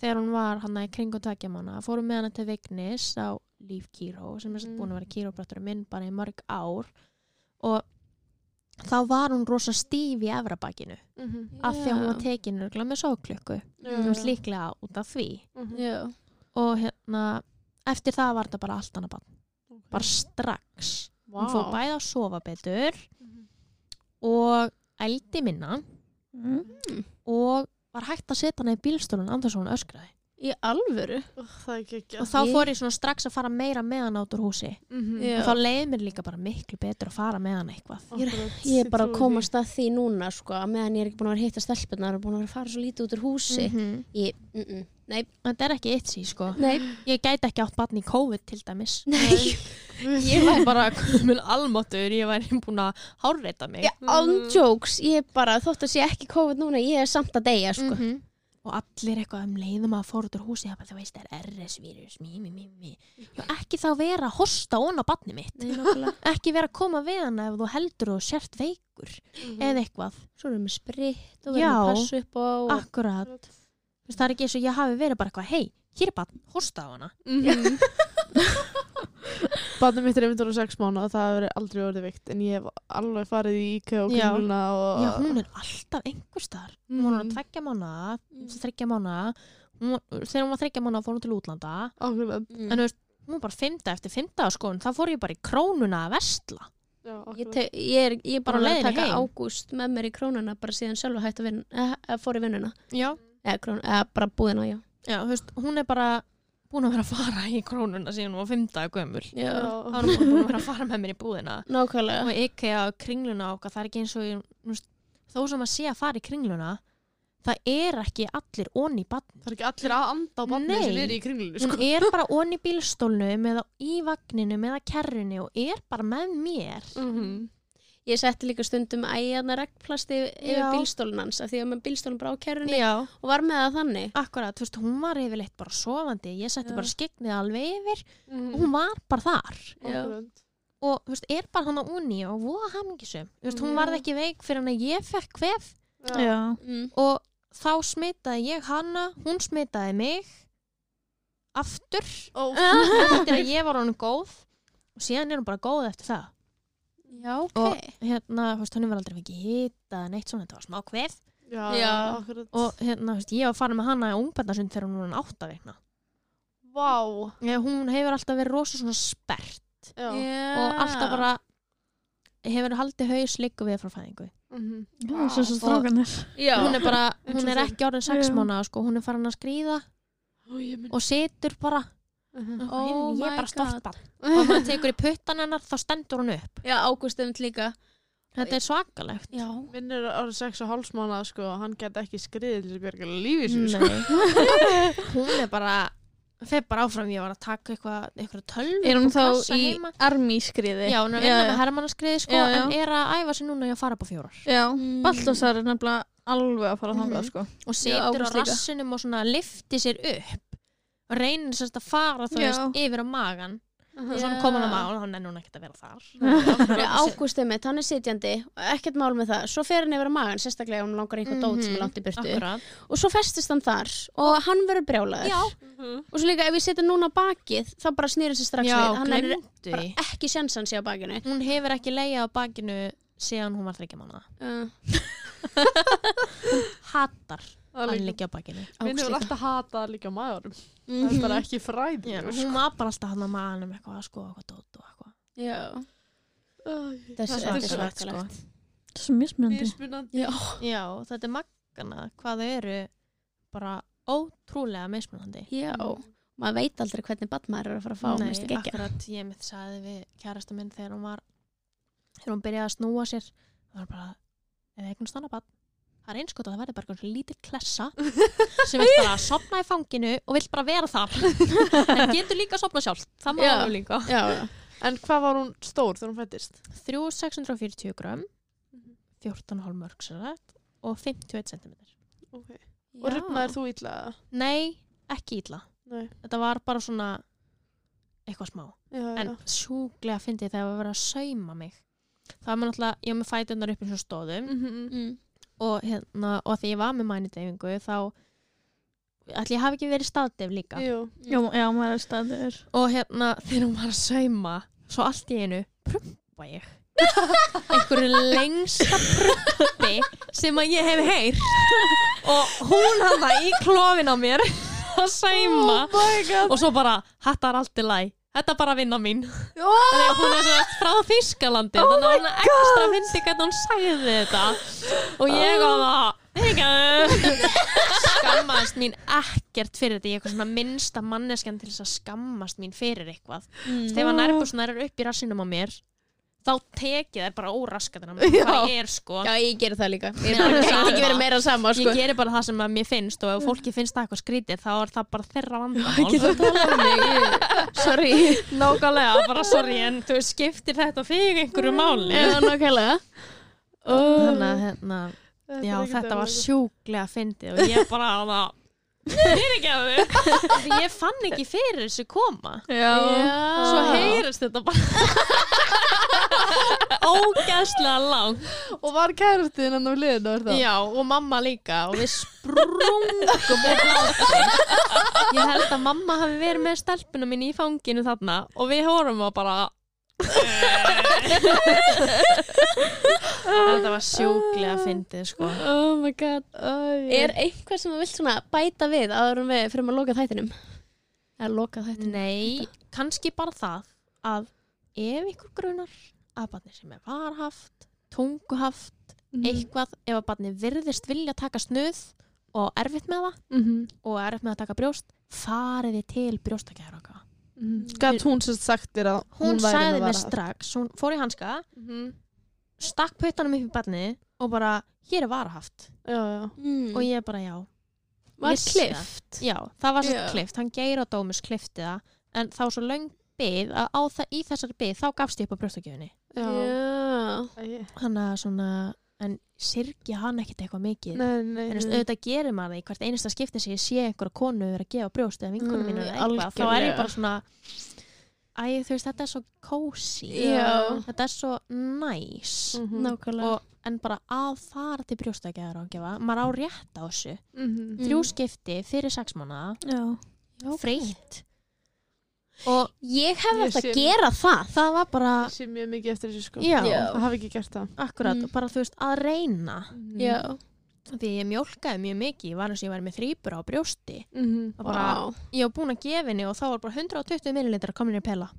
þegar hún var hann í kringum tvekja mánu fórum með hana til Vignis á Líf Kíró sem er mm. Mm. búin að vera kýrópraktor minn bara í mörg ár. Og þá var hún rosa stíf í efrabakinu Mhm. af því að hún var tekin örgulega með sóklukku þú veist líklega út af því. Mhm. Já, og hérna eftir það var þetta bara allt annað bann bara strax. Hún fór bæði að sofa betur. Og ældi minna Mm. og var hægt að setja hana í bílstólun andur svo hún öskraði í alvöru? Er ekki og þá fór ég svona strax að fara meira með hana át úr húsi. Já. og þá leiði mér líka bara miklu betur að fara með hana eitthvað. Ég er bara að komast að því núna sko, að meðan ég er ekki búin að vera hitta stelpunar og búin að vera að fara svo lítið út úr húsi. -hmm. ég, mm -mm, Nei, þetta er ekki eitt sí sko. Nei, ég gæti ekki átt batni í COVID til dæmis. Nei. Ég var bara komin almáttur ég var búin að hárreita mig. Ég, on jokes, ég er bara, þótt að sé ekki COVID núna, ég er samt að deyja sko. Mhm. Og allir eitthvað um leiðum að fór út úr húsi það veist, það er RS-vírus ekki þá vera að hosta ón á batni mitt. Nei, ekki vera að koma við hana ef þú heldur og sért veikur eða eitthvað. Svo erum við spritt og verðum að passa upp á og... akkurat, það er ekki eins og ég hafi verið bara eitthvað, hei, hér er batn, hosta á hana Barnið mitt er einmitt ára sex mánu og það hefur aldrei orðið veikt en ég hef alveg farið í IKEA og Já. kringluna og já, hún er alltaf einhver staðar. Hún var að tveggja mánu, þryggja mánu þegar hún var þryggja mánu fór hún til útlanda. Akkurat Mm. en þú veist, hún var bara fymta eftir fymta skoðun, þá fór ég bara í krónuna að vestla Já, Ég, ég er, ég er bara að taka heim. ágúst með mér í krónuna bara síðan sjálfa hægt að vinna, eh, eh, fór í vinnuna. Já, eða, krón, eða bara búðina, já. Já, þú veist, hún er bara búin að vera að fara í krónuna síðan hún var fymta gömul Já, þá er hún bara búin að vera að fara með mér í búðina nákvæmlega og ekki á kringluna okkar það er ekki eins og ég, þú veist, þó sem að sé að fara í kringluna það er ekki allir onni í badn Það er ekki allir að anda á barnið Nei. sem er í kringlunni sko. hún er bara onni í bílstólnum eða í vagninum eða kerrunni og er bara með mér Mhm. Ég setti líka stundum ægjana regnplasti yfir Já. bílstólun hans af því að bílstólun bara á kerrunni já, og var með það þannig akkurat, þú veist, hún var yfirleitt bara sofandi, ég setti Já. bara skiknið alveg yfir Mhm. og hún var bara þar Já. Akkurat. og þú veist, er bara hann á onni og voða hamingisum, þú veist, hún varð ekki veik fyrir hann að ég fekk. Já. mm. og þá smitaði ég hana hún smitaði mig aftur Ó, eftir að ég var honum góð og síðan er hún bara góð eftir það Já, ok. Og hérna, þú veist, hún var aldrei hita eða neitt svona, þetta var smá kvef Já, Já. akkurat. Og hérna, þú veist, ég var farin með hana í ungbarnasund þegar hún var átt að veikna Vá. Hún hefur alltaf verið rosa svona spert. Já. og alltaf bara hefur haldið haus líku við frá fæðingu. Mhm. Já, svo svo strákanir. Já, hún er bara, hún og er ekki orðin sex Já. mánuða sko, hún er farin að skríða Ó, og situr bara Mhm. Oh ég my er bara God. stolt bann og maður tekur í puttan hennar þá stendur hún upp Já, Ágúst um líka Þetta er svakalegt. Já. Minn er árið 6 og hálfsmána sko, og hann get ekki skriðið til þess að bjarga lífið sér sko. Hún er bara, þeir bara áfram, ég var að taka eitthvað, eitthvað tölv Er hún þá í armískriði? Já, hún er að vinna með herrmannaskriði sko, Já, já. en er að æfa sig núna í að fara upp á fjórar. Já, Mm. Baltasar er nefnilega alveg að fara þangað, Mhm. sko. Og situr á rassinum og svona lifti sér upp og reynir sérst að fara þú veist yfir á magan og Já. svona koma hann á magan og hann er núna ekkert að vera þar. Ágúst mitt, hann er sitjandi og ekkert mál með það, svo fer hann yfir á magan sérstaklega ef hann langar í eitthvað dót sem er langt í burtu. Akkurat. og svo festist hann þar og hann verður brjálaður. Já, og svo líka ef ég setja núna bakið þá bara hann sér strax já, við. Hann er bara því. ekki sjans hann sé á bakinu. Hún hefur ekki leiðið á bakinu síðan hún var þryggja mánuða. uh, Hattar. er að liggja á bakinu. Minn hefur alltaf hatað að líka á maðurum. Mhm. Það er bara ekki fræði. Já, hún var bara alltaf hann á maganum eitthvað að skoða eitthvað dót og eitthvað. Það er er svakalegt, svakalegt. Það er svo mismunandi. Mismunandi. já, Já, þetta er maggana hvað þau eru bara ótrúlega mismunandi. já maður veit aldrei hvernig badmaður er að fara að fá Nei, minnst ekki akkurat, ég mitt sagði við kærasta minn þegar hún var þegar hún byrjaði að snúa sér það var bara, ef það eignast annað barn það er einskot að það verði bara einhvern lítil klessa sem vill bara sopna í fanginu og vill bara vera þar en getur líka að sopna sjálf það má alveg líka já, já. En hvað var hún stór þegar hún fættist? 3640 gram 14,5 mörg sér þetta og 51 cm Okay. Og ripnaðir þú illa? eða? nei, ekki ítla Nei. þetta var bara svona eitthvað smá Já, en já. sjúklega fyndið þegar það var verið að sauma mig það var maður náttúrulega, ég var með fætunar upp í svona stóðum Mhm. mm. Og, hérna, og því ég var með mænudeyfingu þá ætli ég hafi ekki verið staðdef líka. Jú. Já, já, maður er staður. og hérna þegar hún var að sauma svo allt í einu prumpa ég. Einhverju lengsta prumpi sem að ég hef heyrt. Og hún hana í klófin á mér að sauma. Oh og svo bara, þetta er allt í læg þetta er bara vinna mín. Þannig að hún er svona frá Þýskalandi Oh þannig að hún er ekstra að fyndi hvernig hún sagði þetta. Og ég á það skammaðist mín ekkert fyrir þetta. Ég er eitthvað svona minnsta manneskjan til þess að skammast mín fyrir eitthvað. Mm. þegar nærbusunar eru upp í rassinum á mér þá tekið þær bara hvað ég er sko? Já, ég gerir það líka. Ég sama sko. ég gerir bara það sem að mér finnst og ef fólki finnst það eitthvað skrítið þá er það bara þeirra vandamál. það. Sorry. Nákvæmlega, bara sorry en þú skiptir þetta þig einhverju máli? Já, nokkvæmlega þannig að hérna Já, þetta var sjúklega fyndið og ég bara að það ég fann ekki fyrir þessu koma. Já. svo heyrist þetta bara. Ógæslega langt. Og var kærastinn hann á liðinu er það? já, og mamma líka og við sprungum ég held að mamma hafi verið með stelpunum mín í fanginu þarna og við hórum og bara þetta var sjúklega fyndið sko oh my god Æ, er einhver sem þú vilt svona bæta við áður en við fyrir að loka þættinum eða loka þættinum Nei, kannski bara það að ef ykkur grunar að barni sem er varhaft, tunguhaft, Mhm. eitthvað, ef að barni virðist vilja taka snuð og erfitt með það Mhm. og erfitt með að taka brjóst, farið þið til brjóstakjæraka. Mhm. Gat hún sem sagt þér að Hún, hún væri sagði með mér varahaft? strax, hún fór í hanska, Mhm. stakk puttanum upp í barni og bara, hér er varahaft. Já, já. mm. Og ég bara, já. var vissi klift Já, það var svo klift, hann geir á dómus klifti það, en þá svo löng byð að á það, í þessari byð þá gafst ég upp á brjóstakjöfunni. Já. hann að svona en syrkja hann ekkert eitthvað mikið? Nei, nei, en auðvitað gerir maður það í hvert einasta skipti sem ég sé einhverja konu vera að gefa brjóst eða vinkunum Mm, mínu eða eitthvað, þá er ég bara svona æ, þú veist, þetta er svo Já. þetta er svo næs Mhm. nákvæmlega. Og, en bara að fara til brjóstakjæðar og gefa, maður á rétt á þessu. Mhm. þrjú skipti fyrir sex mánuða Já. Og ég hef átt að gera það það var bara sé mjög mikið eftir þessu sko. já, Já. Það hafi ekki gert það. akkurat, Mm. bara þú veist, að reyna já því ég mjólkaði mjög mikið, ég var eins og ég var með þrýpur á brjósti Mhm. og bara, Vá. ég var búin að gefa henni og þá var bara 120 millilitrar komin í pela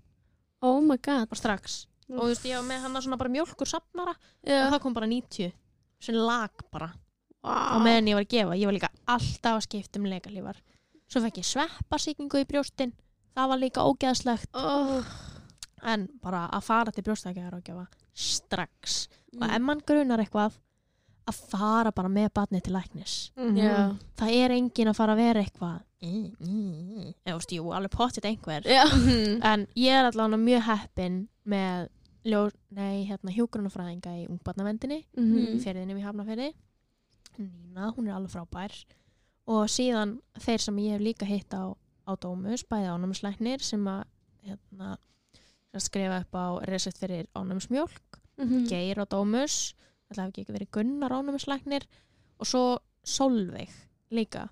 oh my god bara strax og þú veist, ég var með hann svona bara mjólkur safnara já. og það kom bara 90 sem lag bara wow. og meðan ég var að gefa, ég var líka alltaf að skipta um legalífar svo fekk ég sveppasýkingu í brjóstin það var líka ógeðslegt oh. en bara að fara til brjóstakjæðar og gefa strax Mm. og ef mann grunar eitthvað að fara bara með batni til læknis Mhm. Já. það er engin að fara að vera eitthvað mm, mm, eða þú veist, jú, alveg pottit einhver Já. Mhm. en ég er allavega mjög heppin með ljó, nei, hérna, hjúgrunafræðinga í ungbarnavendinni í ferðinum í Hafnafirði Nína, hún er alveg frábær og síðan þeir sem ég hef líka hitt á, á Dómus, bæði ánæmislæknir sem að hérna, sem að skrifa upp á resept fyrir ánæmismjólk Mhm. Geir á Dómus það hefði ekki verið Gunnar ánæmislæknir og svo Solveig líka.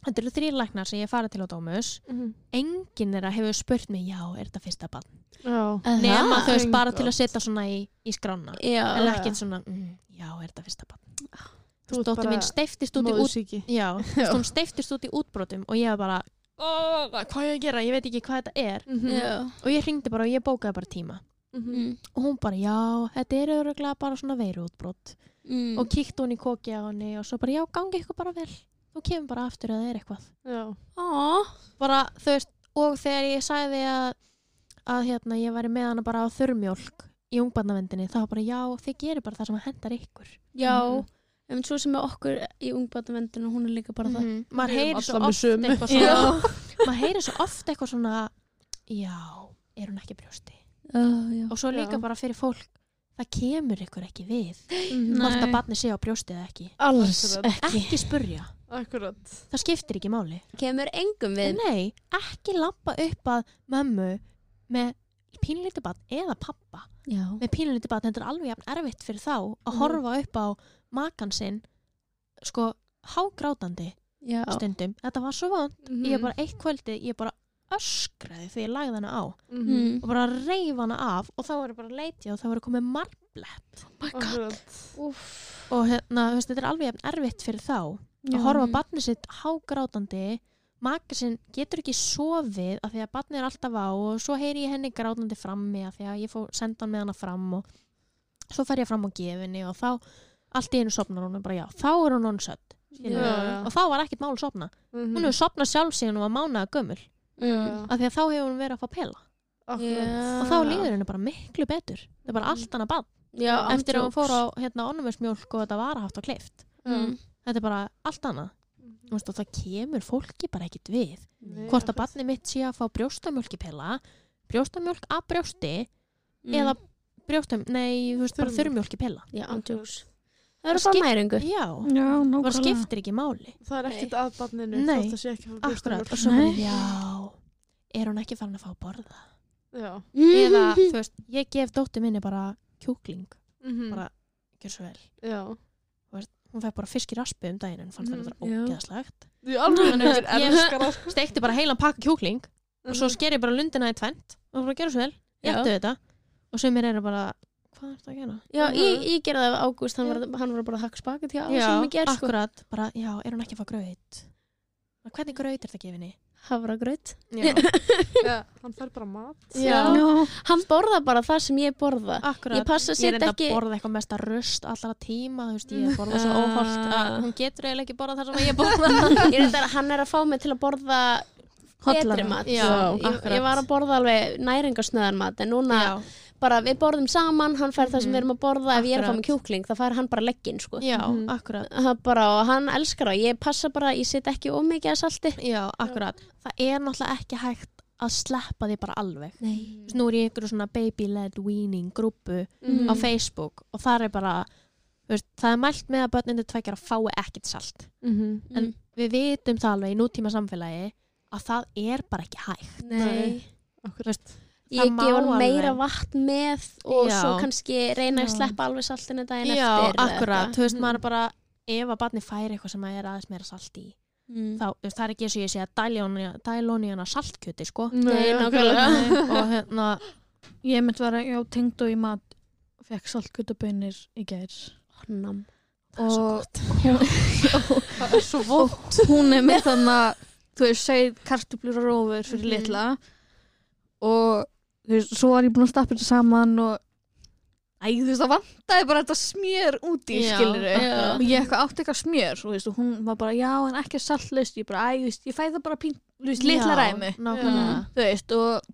Þetta eru þrýr læknar sem ég farið til á Dómus. Mhm. enginn þeirra hefur spurt mig já, er þetta fyrsta barn? Já. nema þau veist bara til að setja svona í, í skrána Já. en ekkert svona, mm, já, er þetta fyrsta barn? Þú þú veist, dóttir mín steiftist út í út já, hún steiftist út í útbrotum og ég var bara, "Ó, hvað ég að gera ég veit ekki hvað þetta er Já. og ég hringdi bara og ég bókaði bara tíma Mhm. Mm. og hún bara, já, þetta er öruglega bara svona veiru útbrot Mm. og kíkti hún í koki á henni og svo bara, já, gangi ykkur bara vel þú kemur bara aftur að það er eitthvað. Ó. bara, þú veist, og þegar ég sagði að, að hérna, ég væri með hana bara á þurrmjólk í ungbarnavendinni, þá var bara, já, þið gerir bara það sem hendar ykkur Já. En svo sem er okkur í ungbarnavendinu, hún er líka bara það. Mhm. maður Við erum heyrir svo allar með oft sömu. eitthvað svona maður heyrir svo oft eitthvað svona já, er hún ekki brjósti Uh, já. og svo líka Já. bara fyrir fólk það kemur ykkur ekki við Mhm. hvort að barni sé á brjósti eða ekki Alls ekki. ekki spurja, Akkurat. það skiptir ekki máli Kemur engum við. nei, ekki lappa upp að mömmu með pínlítið barn eða pappa Já. með pínlítið barn, þetta er alveg jafn erfitt fyrir þá að Mhm. horfa upp á makan sinn sko hágrátandi Já. stundum, þetta var svo vant Mhm. ég bara eitt kvöldi, ég bara öskraði þegar ég lagði hana á Mhm. Mm. og bara reif hana af og þá var ég bara leiti og þá var komið marblett Akkurat. og hérna, þú veist, þetta er alveg jafn erfitt fyrir þá Já. að horfa Mhm. barnið sitt hágrátandi maka sinn getur ekki sofið af því að barnið er alltaf á og svo heyri ég henni grátandi frammi af því að ég fór senda hann með hana fram og svo fer ég fram á gefinni og þá allt í einu sopnar hún og bara já, þá er hún. Já. og þá var ekkert mál að sopna Mhm. hún hefur sopnað sjálf síðan hún var mánaða gömul Mm. af því að þá hefur hún verið að fá pela og þá líður henni bara miklu betur það er bara allt annað bann Já, eftir að hún fór á hérna, onnumismjólk og þetta var haft á kleift Mm. þetta er bara allt annað Mhm. Þú veist, og það kemur fólki bara ekkit við Nei, hvort að barnið mitt sé að fá brjóstamjólkipilla brjóstamjólk að brjósti Mm. eða brjóstam, nei, þú veist, bara Þurrmjólk. þurrmjólkipilla Já, ándjóks. Það Það eru bara næringu. já, Já, nákvæmlega. skiptir ekki máli Það er ekkert að barninu Nei. þótt að sé ekki akkurat, og brjóstamjólk. svo já er hún ekki farin að fá að borða Já. eða, þú veist, ég gef dóttir minni bara kjúkling Mhm. bara, gjör svo vel Já. hún fekk bara fisk í raspi um daginn en fannst Mhm, þetta já. ógeðslegt Ég alveg ég ég- elskar það. sko. steikti bara heilan pakka kjúkling og svo Mhm. sker ég bara lundina í tvent og bara gera svo vel, Já. jættu þetta og sumir eru bara, hvað er þetta að gera? Já, Mhm. ég, ég gerði það Ágúst, hann, var- hann var bara að hakka spaket hjá Já, sem ég ger sko. akkurat, bara, já, er hún ekki að fá graut? Hvernig graut er þetta gefinni? Havragraut. Já, Já, hann fær bara mat. já, Já, Hann borða bara það sem ég borða. akkurat Ég passa að Ég er enda ekki... að borða eitthvað mesta röst allara tíma, þú veist, ég borða svo óholt að hún getur eiginlega ekki borða það sem ég borða Ég er þetta, hann er að fá mig til að borða betri mat. Já, Svo ég, akkurat. ég var að borða alveg næringarsnöðan mat, en núna Já, bara við borðum saman, hann fær það sem Mhm. við erum að borða, ef ég er að fá mig Akkurat. kjúkling, þá fær hann bara legginn, sko. já, Mhm. akkurat Það bara, og hann elskar það, ég passa bara, ég set ekki ómikið að salti. Já, akkurat, það er náttúrulega ekki hægt að sleppa því bara alveg Nei. Nú er ég í einhverju svona baby-led weaning grúpu Mhm. á Facebook og það er bara veist, það er mælt með að börninu tvekjar að fái ekkert salt Mhm. en við vitum það alveg í nútíma samfélagi að það er bara ekki hægt Nei. Þú veist, Ég Það má gef hann meira vatn með og Já. svo kannski reyna að sleppa alveg saltinu daginn Já, eftir. akkurat, þú veist, maður er bara ef að barni fær eitthvað sem er aðeins meira salt í Mm. þá, þú veist, það er ekki eins og ég sé að dælóni hana saltkjöti, sko. Nei, nákvæmlega. og hérna, ég myndi vera já, tengd og í mat fekk saltkjötabönir í er svo Og- gott Það er svo og hún er með þannig að þú veist, segið kartublur og rófur fyrir Mhm. litla. Og þú veist, svo var ég búin að stappa þetta saman og æ, þú veist, það vantaði bara þetta smjör út í, Já, skilur akkurat. og ég eitthvað átti eitthvað smjör og, þú veist, og hún var bara, já, en ekki saltlist ég bara, æ, þú veist, ég fæ það bara pín, þú veist, litla Já, ræmi nákvæmlega þú veist, og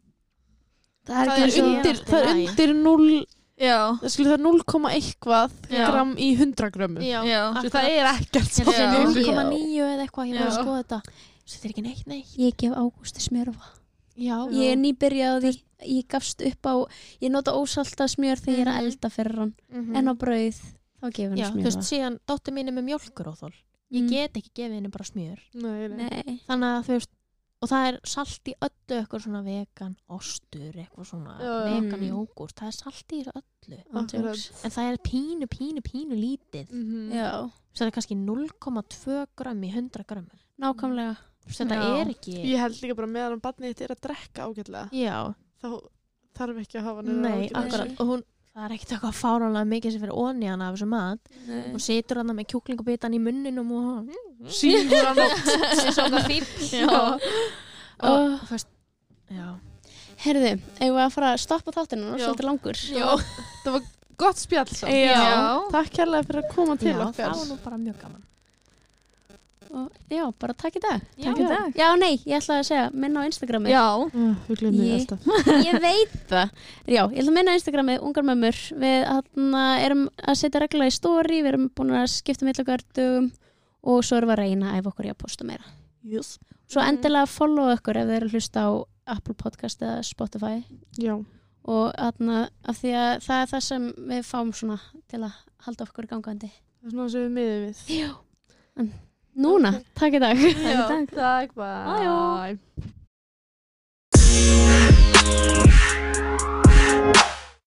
það er Það ekki er eins og undir, allt í það er lagi. undir 0 Já, Það skulle það 0, eitthvað Já. gram í 100 grömmum. Já, já, Svo það er ekkert Ég held að Já. sé 0,9 eða eitthvað, ég var að Já. skoða þetta Þetta er ekki neitt, neitt Ég gef Ágústi smjörfa. Já, Ég er nýbyrjað á því, ég gafst upp á, ég nota ósalta smjör þegar ég er að Mhm. elda fyrir hann. Mhm. En á brauð, þá gefur Já, hann þú veist, síðan dóttir mín er með mjölkuróþól Ég Mm. get ekki gefið henni bara smjör Nei, nei. Nei. Þannig að þú veist Og það er salt í öllu eitthvað svona vegan ostur, eitthvað svona Já, já. vegan Mm. jógurt, það er salt í öllu Akkurat. en það er pínu, pínu, pínu lítið Mhm. Já, það er kannski 0,2 gram í 100 gram nákvæmlega. Þetta Já. er ekki Ég held líka bara meðan barnið þitt er að drekka ágætlega. já, Þá þarf ekki að hafa neina nei, áhyggjur af akkurat þessu. og hún, það er ekkert eitthvað fáránlega mikið sem fyrir onni hana af þessu mat Nei. hún situr hana með kjúklingubitan í munninum og Sýngur hann á sem svo okkar fíl Já. og þú veist já, Herðu, eigum við að fara að stoppa þáttinu og Já. svolítið langur. Já. Það var gott spjall samt. Já. Takk kærlega fyrir að koma til já okkar. það var nú bara mjög gaman Og, já, bara takk í dag. Takk í dag. Já, nei, ég ætlaði að segja, minna á Instagrami. Já, Við glemum Ég- alltaf. ég veit það. Já, ég ætla að minna á Instagrami, ungar mömmur. Við hana, erum að setja regla í story, við erum búin að skipta dögum og svo erum við að reyna að æfa okkur í að posta meira. Yes. Svo endilega follow okkur ef þið eru að hlusta á Apple Podcast eða Spotify Já. og atna, af því að það er það sem við fáum svona til að halda okkur gangandi. Það er svona sem við miðum við. Já. Núna, takk í dag. Já, takk. Bye. Bye.